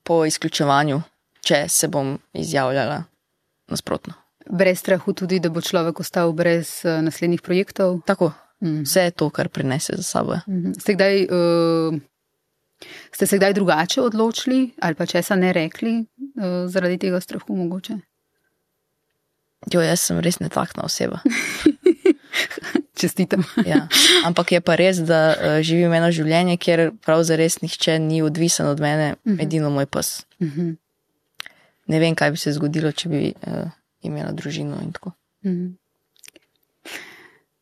po izključevanju, če se bom izjavljala nasprotno
brez strahu tudi, da bo človek ostal brez uh, naslednjih projektov.
Tako, mm. vse je to, kar prinese za sabo.
Mm. Ste, kdaj, uh, ste se kdaj drugače odločili ali pa česa ne rekli uh, zaradi tega strahu mogoče?
Jo, jaz sem res netakna oseba.
Čestitam.
ja. Ampak je pa res, da uh, živim eno življenje, kjer pravzaprav nihče ni odvisen od mene, uh mhm. -huh. edino moj pes. Uh mhm. -huh. Ne vem, kaj bi se zgodilo, če bi uh, imela družino in tako. Mm.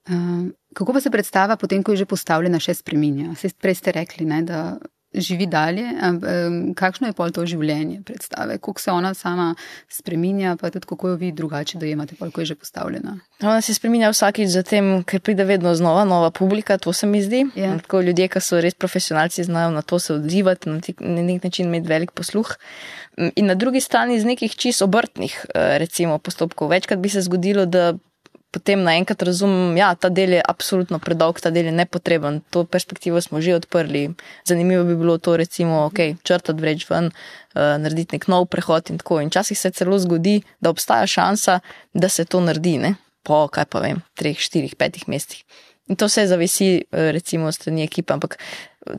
Uh, kako pa se predstava, potem, ko je že postavljena, še spremenja? Prej ste rekli, ne, da živi dalje. Um, kakšno je pol to življenje predstave? Kako se ona sama spremenja, pa tudi kako jo vi drugače dojemate, ko je že postavljena?
Ona se spremenja vsakič, zatem, ker pride vedno znova nova publika, to se mi zdi. Ja. Tako ljudje, ki so res profesionalci, znajo na to se odzivati, na nek način imeti velik posluh. In na drugi strani iz nekih čist obrtnih eh, recimo, postopkov. Večkrat bi se zgodilo, da potem naenkrat razumem, da ja, ta del je absolutno predolg, ta del je nepotreben. To perspektivo smo že odprli. Zanimivo bi bilo to, recimo, okay, črtati vreč ven, uh, narediti nek nov prehod in tako. In včasih se celo zgodi, da obstaja šansa, da se to naredi, ne? po, kaj pa vem, treh, štirih, petih mestih. In to vse zavisi, eh, recimo, strani ekipe, ampak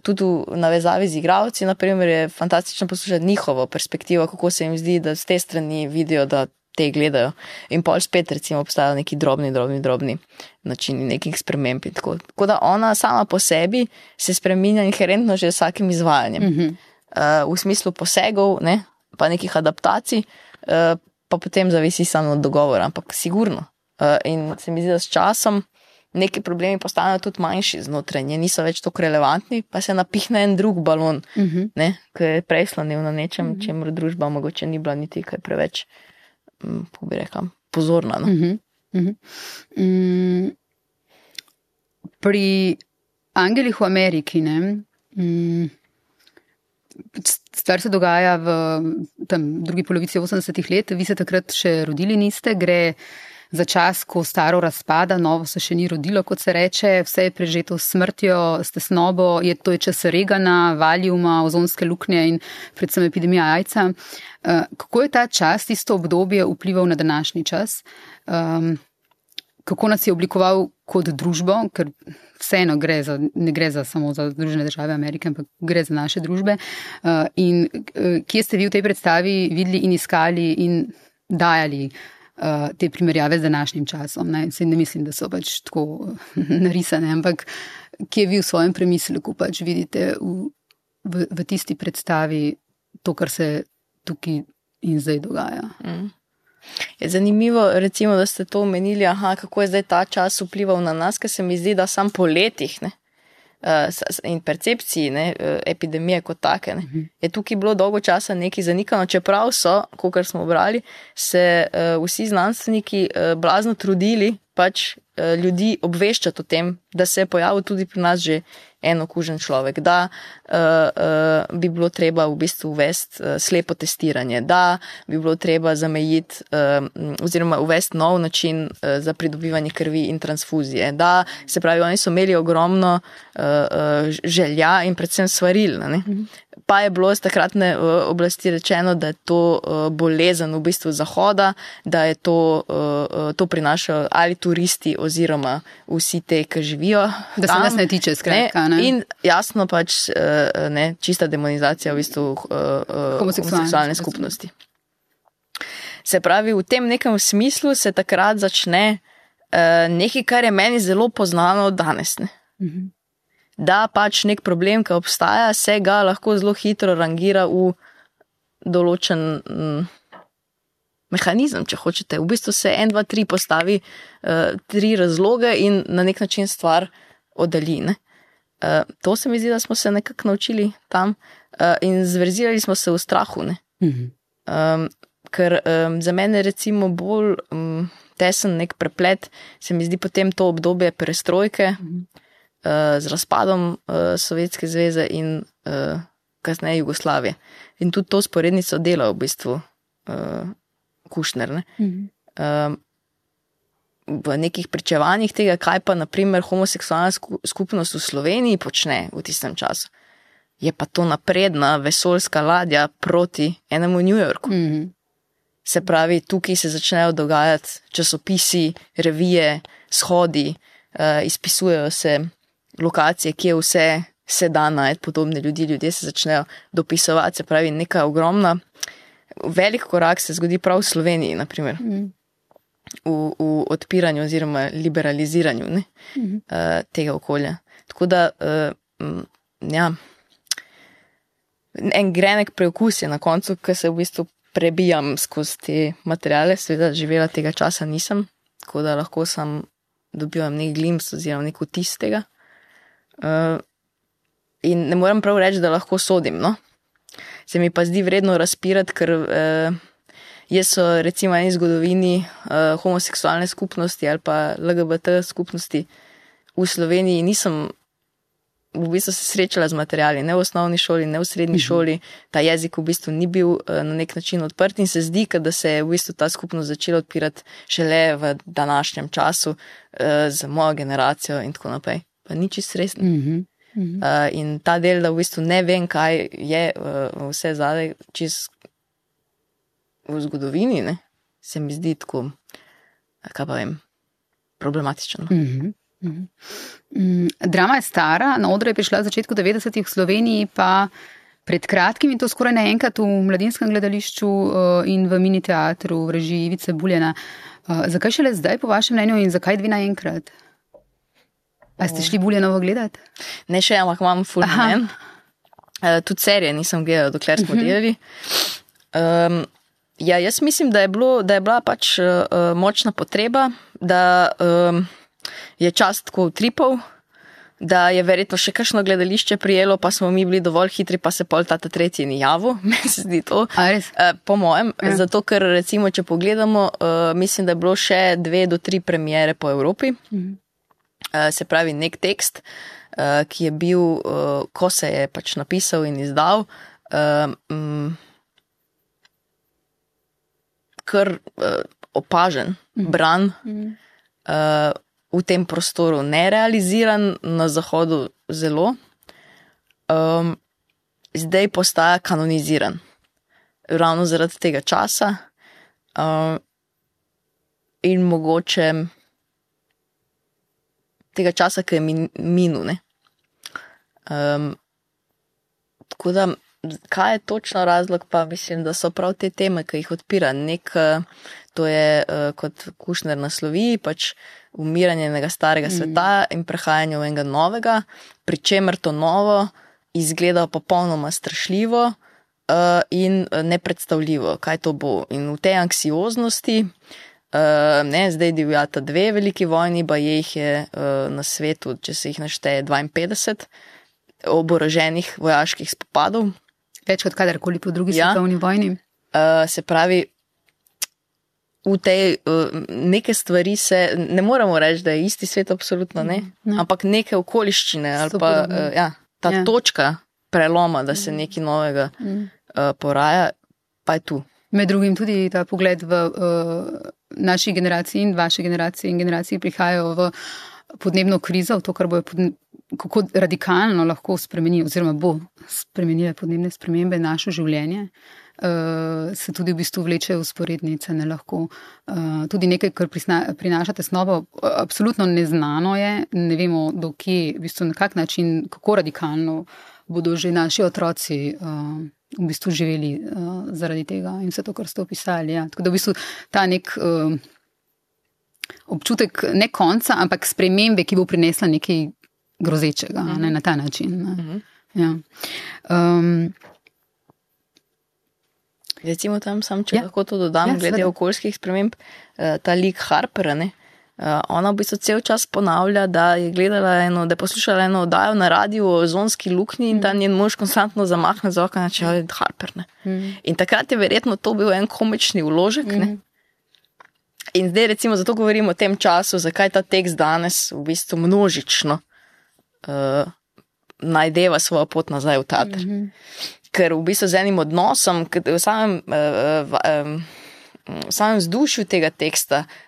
tudi v navezavi z igravci, naprimer, je fantastično poslušati njihovo perspektivo, kako se jim zdi, da z te strani vidijo, da te gledajo. In pol spet, recimo, obstajajo neki drobni, drobni, drobni načini nekih sprememb. Tako. tako da ona sama po sebi se spremenja inherentno že s vsakim izvajanjem. Mm -hmm. uh, v smislu posegov, ne, pa nekih adaptacij, uh, pa potem zavisi samo od dogovora, ampak sigurno. Uh, in se mi zdi, da s časom neki problemi postanejo tudi manjši znotraj, niso več tako relevantni, pa se napihne en drug balon, uh
Mhm.
-huh. ki je prej slonil na nečem, uh -huh. čemu družba mogoče ni bila niti kaj preveč, mm, kako bi rekla, pozorna. No?
Mhm, mhm. Mm, Pri Angelih v Ameriki, ne, mm, stvar se dogaja v tam, drugi polovici 80-ih let, vi se takrat še rodili niste, gre za čas, ko staro razpada, novo se še ni rodilo, kot se reče, vse je prežeto s smrtjo, s tesnobo, je to je čas regana, valjuma, ozonske luknje in predvsem epidemija jajca. Uh, kako je ta čas, tisto obdobje vplival na današnji čas? Um, kako nas je oblikoval kot družbo, ker vseeno gre za, ne gre za samo za Združene države Amerike, ampak gre za naše družbe. Uh, in uh, kje ste vi v tej predstavi videli in iskali in dajali te primerjave z današnjim časom? Ne? Se ne mislim, da so pač tako narisane, ampak kje vi v svojem premisleku pač vidite v, v, v tisti predstavi to, kar se tukaj in zdaj dogaja?
Mm. Je zanimivo, recimo, da ste to omenili, aha, kako je zdaj ta čas vplival na nas, ker se mi zdi, da sam po letih ne, in percepciji ne, uh, epidemije kot take ne, je tukaj bilo dolgo časa nekaj zanikano, čeprav so, kot smo brali, se uh, vsi znanstveniki blazno trudili pač ljudi obveščati o tem, da se je pojavil tudi pri nas že en okužen človek, da uh, uh, bi bilo treba v bistvu uvesti uh, slepo testiranje, da bi bilo treba zamejiti uh, oziroma uvesti nov način uh, za pridobivanje krvi in transfuzije. Da, se pravi, oni so imeli ogromno uh, uh, želja in predvsem svaril. Ne? Pa je bilo z takratne uh, oblasti rečeno, da je to uh, bolezen v bistvu zahoda, da je to, uh, to prinašajo ali turisti oziroma vsi te, ki živijo.
Da se
tam,
nas ne tiče, skratka. Ne?
In jasno pač uh, ne, čista demonizacija v bistvu uh, uh, homoseksualne skupnosti. Se pravi, v tem nekem smislu se takrat začne uh, nekaj, kar je meni zelo poznano danes. Ne?
Mhm.
Da pač nek problem, ki obstaja, se ga lahko zelo hitro rangira v določen mm, mehanizem, če hočete. V bistvu se en, dva, tri postavi uh, tri razloge in na nek način stvar oddalji. Uh, to se mi zdi, da smo se nekako naučili tam uh, in zverzirali smo se v strahu.
Mhm.
Um, ker um, za mene je recimo bolj um, tesen nek preplet, se mi zdi potem to obdobje perestrojke
Mhm.
Uh, z razpadom uh, Sovjetske zveze in uh, kasneje Jugoslavije. In tudi to sporednico dela v bistvu uh, Kušner. Ne?
Mhm.
Um, v nekih pričevanjih tega, kaj pa naprimer homoseksualna sku- skupnost v Sloveniji počne v tistem času. Je pa to napredna vesoljska ladja proti enemu New Yorku.
Mhm.
Se pravi, tukaj se začnejo dogajati časopisi, revije, shodi, uh, izpisujejo se lokacije, kje vse se da najti podobne ljudi, ljudje se začnejo dopisovati. Se pravi, neka ogromna, velik korak se zgodi prav v Sloveniji, naprimer,
Mhm.
v, v odpiranju oziroma liberaliziranju ne,
Mhm.
uh, tega okolja. Tako da, uh, mm, ja, en grenek preokus je na koncu, ki se v bistvu prebijam skozi te materijale, seveda živela tega časa nisem, tako da lahko sem dobivam nek glimpse oziroma nek vtis tega. Uh, in ne morem prav reči, da lahko sodim. No? Se mi pa zdi vredno razpirati, ker uh, jaz so recimo eni zgodovini uh, homoseksualne skupnosti ali pa LGBT skupnosti v Sloveniji nisem v bistvu se srečala z materiali, ne v osnovni šoli, ne v srednji šoli. Ta jezik v bistvu ni bil uh, na nek način odprt in se zdi, da se je v bistvu ta skupnost začela odpirati šele v današnjem času uh, z mojo generacijo in tako naprej. Pa ni čist resno.
Mhm. Mhm.
Uh, in ta del, da v bistvu ne vem, kaj je uh, vse zadaj, čez v zgodovini, ne, se mi zdi tako, kaj pa vem, problematično.
Mhm. Mhm. Mm, Drama je stara, na odre je prišla v začetku 90-ih v Sloveniji, pa pred kratkim in to skoraj naenkrat v mladinskem gledališču uh, in v mini teatru v režiji Ivice Buljena. Uh, zakaj šele zdaj, po vašem mnenju, in zakaj dve naenkrat? A ste šli Buljenovo gledati?
Ne še, ampak imam men. Uh, tudi serije nisem gledala, dokler smo delali. Um, ja, jaz mislim, da je, bilo, da je bila pač uh, močna potreba, da um, je čas tako utripal, da je verjetno še kakšno gledališče prijelo, pa smo mi bili dovolj hitri, pa se pol ta tretji ni javil, meni se zdi to. Eh, Po mojem,
Ja.
zato ker recimo, če pogledamo, uh, mislim, da je bilo še dve do tri premiere po Evropi.
Mhm.
Uh, se pravi, nek tekst, uh, ki je bil, uh, ko se je pač napisal in izdal, um, kar opažen, bran. Uh, v tem prostoru nerealiziran, na zahodu zelo, um, zdaj postaja kanoniziran. Ravno zaradi tega časa um, in mogoče tega časa, ki je min, minul. ne. Um, tako da, kaj je točno razlog, pa mislim, da so prav te teme, ki jih odpira. Nek, to je uh, kot Kušner naslovi, pač umiranje enega starega mm. sveta in prehajanje v enega novega, pri čemer to novo izgleda popolnoma strašljivo uh, in eh, nepredstavljivo, kaj to bo. In v tej anksioznosti. Uh, ne, zdaj divjata dve veliki vojni, pa jih je uh, na svetu, če se jih našteje 52 oboroženih vojaških spopadov.
Več kot kadarkoli po drugi
Ja.
svetovni vojni.
Uh, se pravi, v tej uh, neke stvari se ne moremo reči, da je isti svet, absolutno ne,
Ne.
ampak neke okoliščine ali pa uh, ja, ta
Ja.
točka preloma, da se nekaj novega
Mm.
uh, poraja, pa je tu.
Med drugim tudi ta pogled v uh, naši generaciji in vaši generaciji in generaciji prihajajo v podnebno krizo, v to, kar bo kako radikalno lahko spremeni oziroma bo spremenile podnebne spremembe naše življenje. Uh, se tudi v bistvu vlečejo usporednice, ne lahko. Uh, tudi nekaj, kar prisna, prinaša tesnobo, absolutno neznano je, ne vemo, do kje, v bistvu na kak način, kako radikalno bodo že naši otroci uh, v bistvu živeli uh, zaradi tega in vse to, kar ste opisali. Ja. Tako da v bistvu ta nek uh, občutek ne konca, ampak spremembe, ki bo prinesla nekaj grozečega mm -hmm. ne, na ta način. Ne.
Mhm.
Ja. Um,
Recimo tam, sam, če
Ja.
lahko to dodam,
Ja,
glede
seveda.
okoljskih sprememb, ta lik Harper, ne, ona v bistvu cel čas ponavlja, da je gledala eno, da je poslušala eno oddajo na radiju o ozonski luknji in da njen mož konstantno zamahne z okna, če je Harper. Ne.
mm,
In takrat je verjetno to bil en komični vložek. Ne.
Mhm.
In zdaj, recimo, zato govorimo o tem času, zakaj ta tekst danes v bistvu množično uh, najdeva svojo pot nazaj v teater. Mm -hmm. Ker v bistvu z enim odnosom, v samem, uh, v, um, v samem vzdušju tega teksta, uh,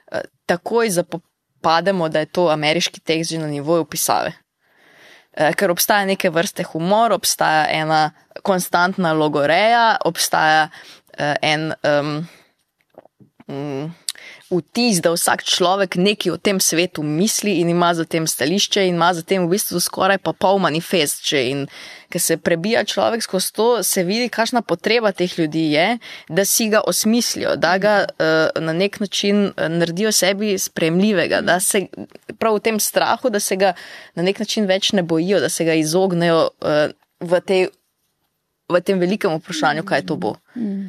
takoj zapopademo, da je to ameriški tekst že na nivoju pisave. Eh, Ker obstaja neke vrste humor, obstaja ena konstantna logoreja, obstaja uh, en um, mm, vtis, da vsak človek nekaj o tem svetu misli in ima za tem stališče in ima za tem v bistvu skoraj pa pol manifest. Že. In ker se prebija človek skozi to, se vidi, kakšna potreba teh ljudi je, da si ga osmislijo, da ga uh, na nek način eh, naredijo sebi spremljivega, da se prav v tem strahu, da se ga na nek način več ne bojijo, da se ga izognejo uh, v, tej, v tem velikem vprašanju, kaj to bo. Uh,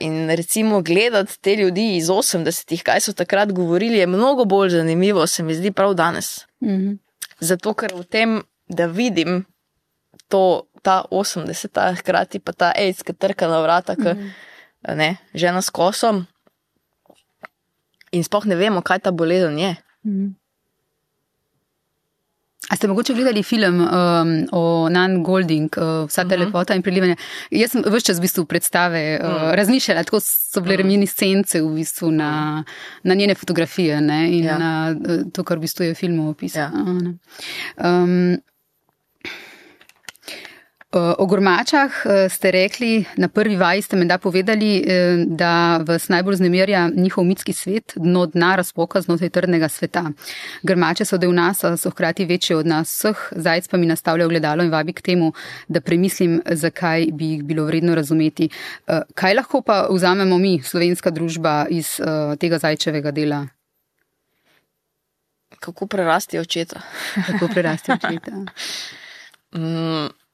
in recimo gledati te ljudi iz 80-ih, kaj so takrat govorili, je mnogo bolj zanimivo, se mi zdi prav danes.
mm,
Zato, ker v tem, da vidim to, ta 80-ta, hkrati pa ta AIDS, ki trka na vrata, ki ne, žena s kosom. In sploh ne vemo, kaj ta bolezen je.
mm. A ste mogoče gledali film um, o Nan Golding, uh, Vsa ta uh -huh. lepota in prilivanje? Jaz sem vse čas v bistvu predstave uh, uh. razmišljala, tako so bile reminiscence v bistvu na, na njene fotografije ne, in ja. Na eh, to, kar v bistvu je v filmu opisano.
Ja.
Ja. Um, O gormačah eh, ste rekli, na prvi vaji ste menda povedali, eh, da vas najbolj znemirja njihov mitski svet, dno dna razpoka znotraj trdnega sveta. Grmače so del nas, a so hkrati večje od nas vseh, zajec pa mi nastavlja ogledalo in vabi k temu, da premislim, zakaj bi jih bilo vredno razumeti. Eh, Kaj lahko pa vzamemo mi, slovenska družba, iz tega zajčevega dela?
Kako prerasti očeta?
Kako prerasti očeta?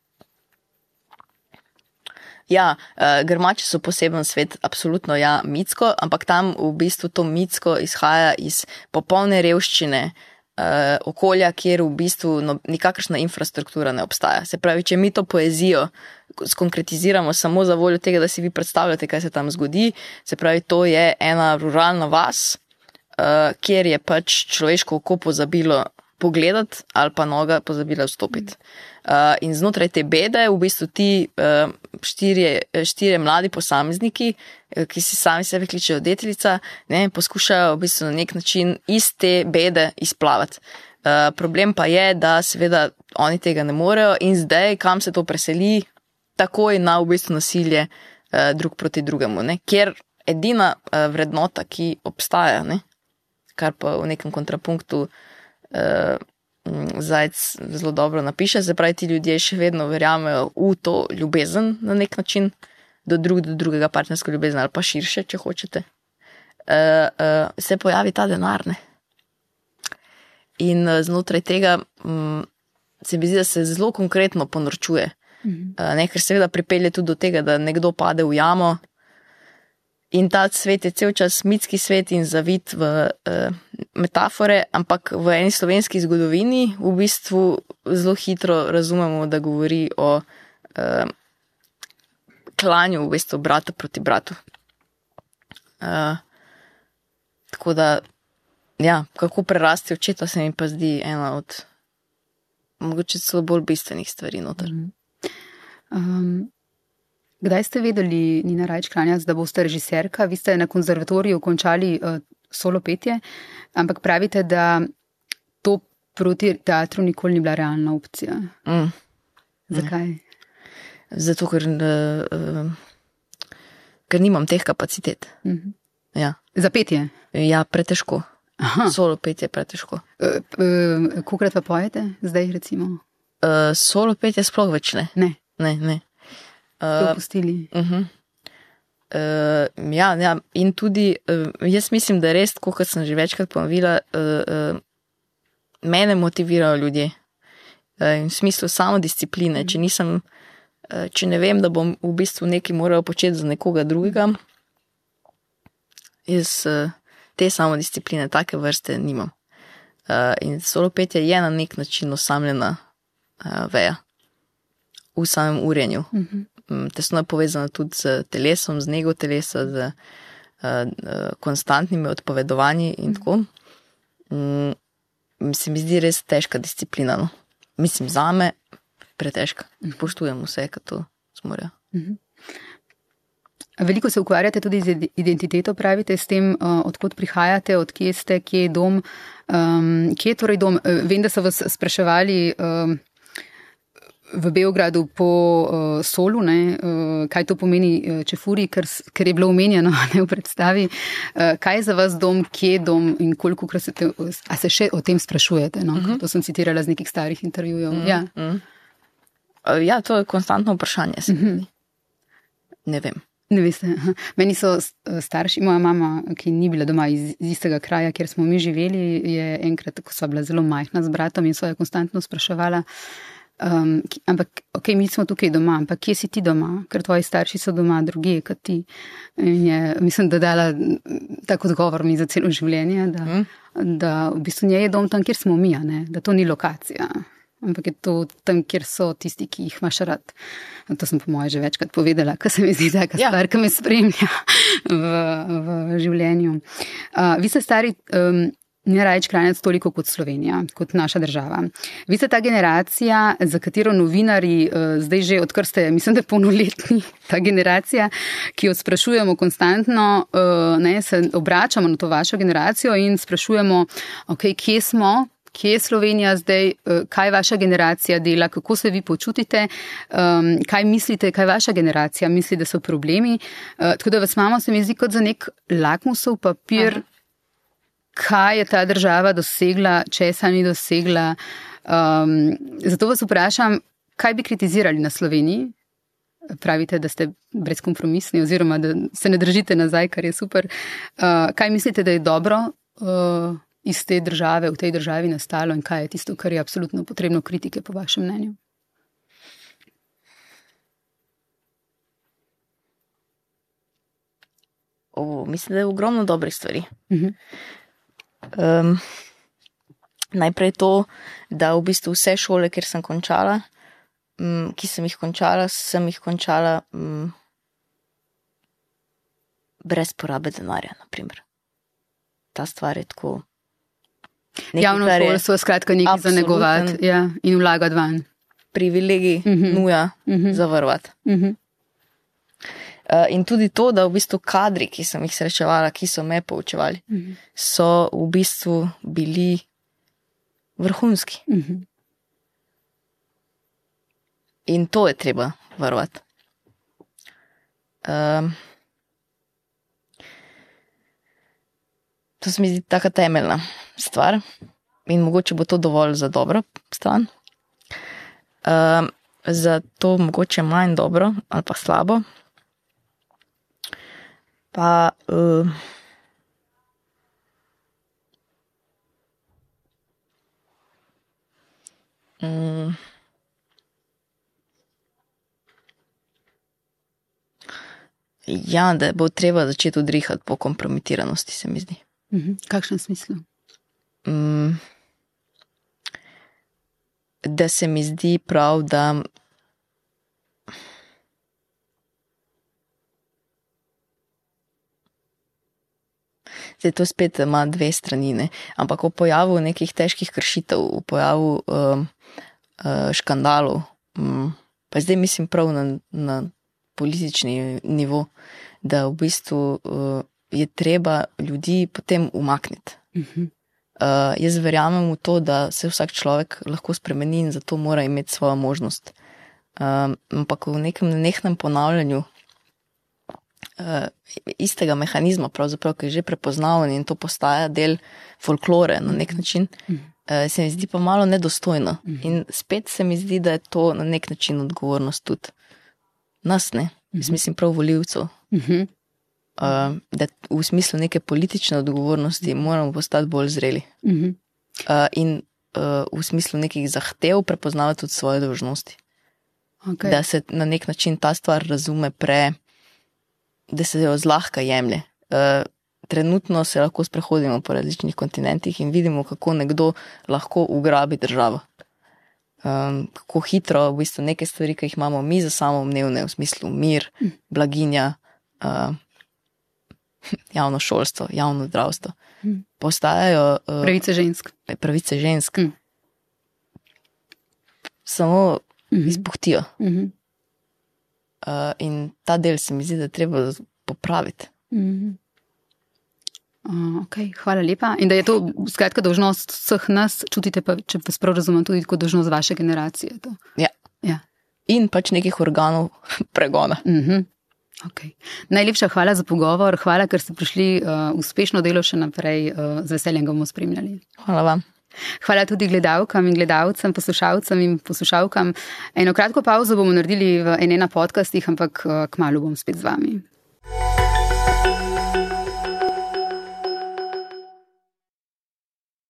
Ja, uh, grmači so poseben svet, absolutno ja, mitsko, ampak tam v bistvu to mitsko izhaja iz popolne revščine uh, okolja, kjer v bistvu no, nikakršna infrastruktura ne obstaja. Se pravi, če mi to poezijo skonkretiziramo samo za voljo tega, da si vi predstavljate, kaj se tam zgodi, se pravi, to je ena ruralna vas, uh, kjer je pač človeško oko pozabilo pogledati ali pa noga pozabila vstopiti. Uh, in znotraj te bede, v bistvu ti uh, štirje, štirje mladi posamezniki, ki si sami sebe kličejo deteljica, ne, poskušajo v bistvu na nek način iz te bede izplavati. Uh, problem pa je, da seveda oni tega ne morejo in zdaj, kam se to preseli, takoj na v bistvu nasilje uh, drug proti drugemu, ne, kjer edina uh, vrednota, ki obstaja, ne, kar pa v nekem kontrapunktu uh, Zajec zelo dobro napiše, se pravi, ti ljudje še vedno verjamejo v to ljubezen na nek način, do, drug, do drugega partnerske ljubezni ali pa širše, če hočete. Uh, uh, se pojavi ta denar. Ne? In uh, znotraj tega um, se mi zdi, da se zelo konkretno ponorčuje. Mhm. Uh, ne, ker seveda pripelje tudi do tega, da nekdo pade v jamo, In ta svet je cel čas mitski svet in zavit v uh, metafore, ampak v eni slovenski zgodovini v bistvu zelo hitro razumemo, da govori o uh, klanju v bistvu brata proti bratu. Uh, tako da, ja, kako prerasti očeta, se mi pa zdi ena od mogoče celo bolj bistvenih stvari noter.
Um, Kdaj ste vedeli, Nina Rajč Kranjac, da boste režiserka? Vi ste na konzervatoriju končali uh, solo petje, ampak pravite, da to proti teatru nikoli ni bila realna opcija. Mm. Zakaj? Mm.
Zato, ker, uh, ker nimam teh kapacitet. Mm -hmm. ja.
Za petje?
Ja, pretežko. Aha. Solo petje je pretežko. Uh,
uh, Kukrat pa pojete, zdaj recimo?
Uh, solo petje sploh več ne.
Ne.
ne, ne.
Opustili.
Uh, uh -huh. uh, ja, ja, in tudi uh, jaz mislim, da res, kot sem že večkrat ponovila, uh, uh, mene motivirajo ljudje. Uh, v smislu samo discipline. -huh. Če, nisem, uh, če ne vem, da bom v bistvu nekaj moral početi za nekoga drugega, jaz uh, te samo discipline, take vrste nimam. Uh, in solo petje je na nek način osamljena uh, veja v samem urenju. Uh -huh. Mm, tesno je povezana tudi z telesom, z nego telesa, z uh, konstantnimi odpovedovanji in tako. Um, se mi zdi res težka disciplina. No? Mislim, za me pretežka. Poštujem vse, kar to zmorejo. Mhm.
Veliko se ukvarjate tudi z identiteto, pravite, s tem, uh, odkot prihajate, odkje ste, kje je dom. Um, kje je torej dom? Vem, da so vas spraševali. Um, v Beogradu po uh, Solu, ne, uh, kaj to pomeni uh, Čefuri, ker, ker je bilo omenjeno ne, v predstavi. Uh, kaj je za vas dom, kje je dom in koliko krat se, te, se še o tem sprašujete? No? Uh mhm. -huh. To sem citirala z nekih starih intervjujev. Uh mhm, -huh. ja. Uh
-huh. uh, ja, to je konstantno vprašanje. Uh mhm. -huh. Ne vem.
Ne veste. Meni so starši, moja mama, ki ni bila doma iz, iz istega kraja, kjer smo mi živeli, je enkrat, ko sva bila zelo majhna z bratom in so jo konstantno spraševala, uh, Um, ampak, ok, mi smo tukaj doma, ampak kje si ti doma, ker tvoji starši so doma, drugi kot ti. In je, mislim, da dala tako odgovor mi za celo življenje, da, mm. da v bistvu nje je dom tam, kjer smo mi, ne? da to ni lokacija. Ampak je to tam, kjer so tisti, ki jih imaš rad. To sem po mojem že večkrat povedala, kar se mi zdi, da je ja. stvar, ki me spremlja v, v življenju. Uh, vi ste stari. Um, Ne rajč kranec toliko kot Slovenija, kot naša država. Vi ste ta generacija, za katero novinari, eh, zdaj že odkar ste, mislim, da polnoletni, ta generacija, ki jo sprašujemo konstantno, eh, ne, se obračamo na to vašo generacijo in sprašujemo, okay, kje smo. Kje je Slovenija zdaj, eh, kaj vaša generacija dela, kako se vi počutite, um, kaj mislite, kaj vaša generacija misli, da so problemi. Uh, tako da vas imamo, se mi zdi, kot za nek lakmusov papir, Aha kaj je ta država dosegla, česa ni dosegla. Um, zato vas vprašam, kaj bi kritizirali na Sloveniji? Pravite, da ste brezkompromisni, oziroma da se ne držite nazaj, kar je super. Uh, kaj mislite, da je dobro uh, iz te države, v tej državi nastalo in kaj je tisto, kar je absolutno potrebno kritike, po vašem mnenju?
O, mislim, da je ogromno dobrih stvari. Uh -huh. Um, Najprej to, da v bistvu vse šole, kjer sem končala, m, ki sem jih končala, sem jih končala m, brez porabe denarja. Naprimer. Ta stvar je tako. nekaj,
Javno
kar je
šolstvo, skratka, nekaj za negovati ja, in vlagati van.
Privilegij,
Mhm.
mm -hmm. nuja, mm
Mhm.
-hmm. zavarovati.
Mhm.
Uh, in tudi to, da v bistvu kadri, ki sem jih srečevala, ki so me poučevali,
Mhm.
so v bistvu bili vrhunski.
Mhm.
In to je treba varovati. Um, to se mi zdi tako temeljna stvar, in mogoče bo to dovolj za dobro stran. Um, za to mogoče manj dobro ali pa slabo. Pa. Uh, mm, Ja, da bo treba začeti odrihati po kompromitiranosti, se mi zdi.
Mhm. Kakšen smisel?
Mm, da se mi zdi prav, da. Zdaj to spet ima dve strani, ne? ampak v pojavu nekih težkih kršitev, v pojavu um, uh, škandalov, um, pa zdaj mislim prav na, na politični nivo, da v bistvu uh, je treba ljudi potem umakniti.
Mhm.
Uh, jaz verjamem v to, da se vsak človek lahko spremeni in zato mora imeti svojo možnost. Um, ampak v nekem nenehnem ponavljanju uh, istega mehanizma, ki je že prepoznaven in to postaja del folklore na nek način, uh, se mi zdi pa malo nedostojno. In spet se mi zdi, da je to na nek način odgovornost tudi nas, ne, jaz mislim prav voljivcev.
Mhm.
Uh, da v smislu neke politične odgovornosti moramo postati bolj zreli.
Mhm.
Uh, in uh, v smislu nekih zahtev prepoznavati tudi svoje dožnosti.
Okay.
Da se na nek način ta stvar razume pre, da se jo zlahka jemlje. Uh, trenutno se lahko sprehodimo po različnih kontinentih in vidimo, kako nekdo lahko ugrabi državo. Um, kako hitro v bistvu neke stvari, ki jih imamo mi za samoumevne, v smislu mir, blaginja, uh, javno šolstvo, javno zdravstvo,
Mm.
postajajo uh,
Pravice žensk.
pravice žensk.
Mm.
Samo
Mhm.
izpuhtijo.
Mhm.
Uh, in ta del se mi zdi, da je treba popraviti.
Mhm. Uh, okay, hvala lepa. In da je to skratka dožnost vseh nas, čutite pa, če vas prav razumem, tudi kot dožnost vaše generacije. To.
Ja.
Ja.
In pač nekih organov pregona.
Mhm. Okay. Najlepša hvala za pogovor, hvala, ker ste prišli uh, uspešno delo še naprej, uh, z veseljem ga bomo spremljali.
Hvala vam.
Hvala tudi gledalkam in gledalcem, poslušalcem in poslušalkam. Eno kratko pauzo bomo naredili v enena podcastih, ampak uh, kmalo bom spet z vami.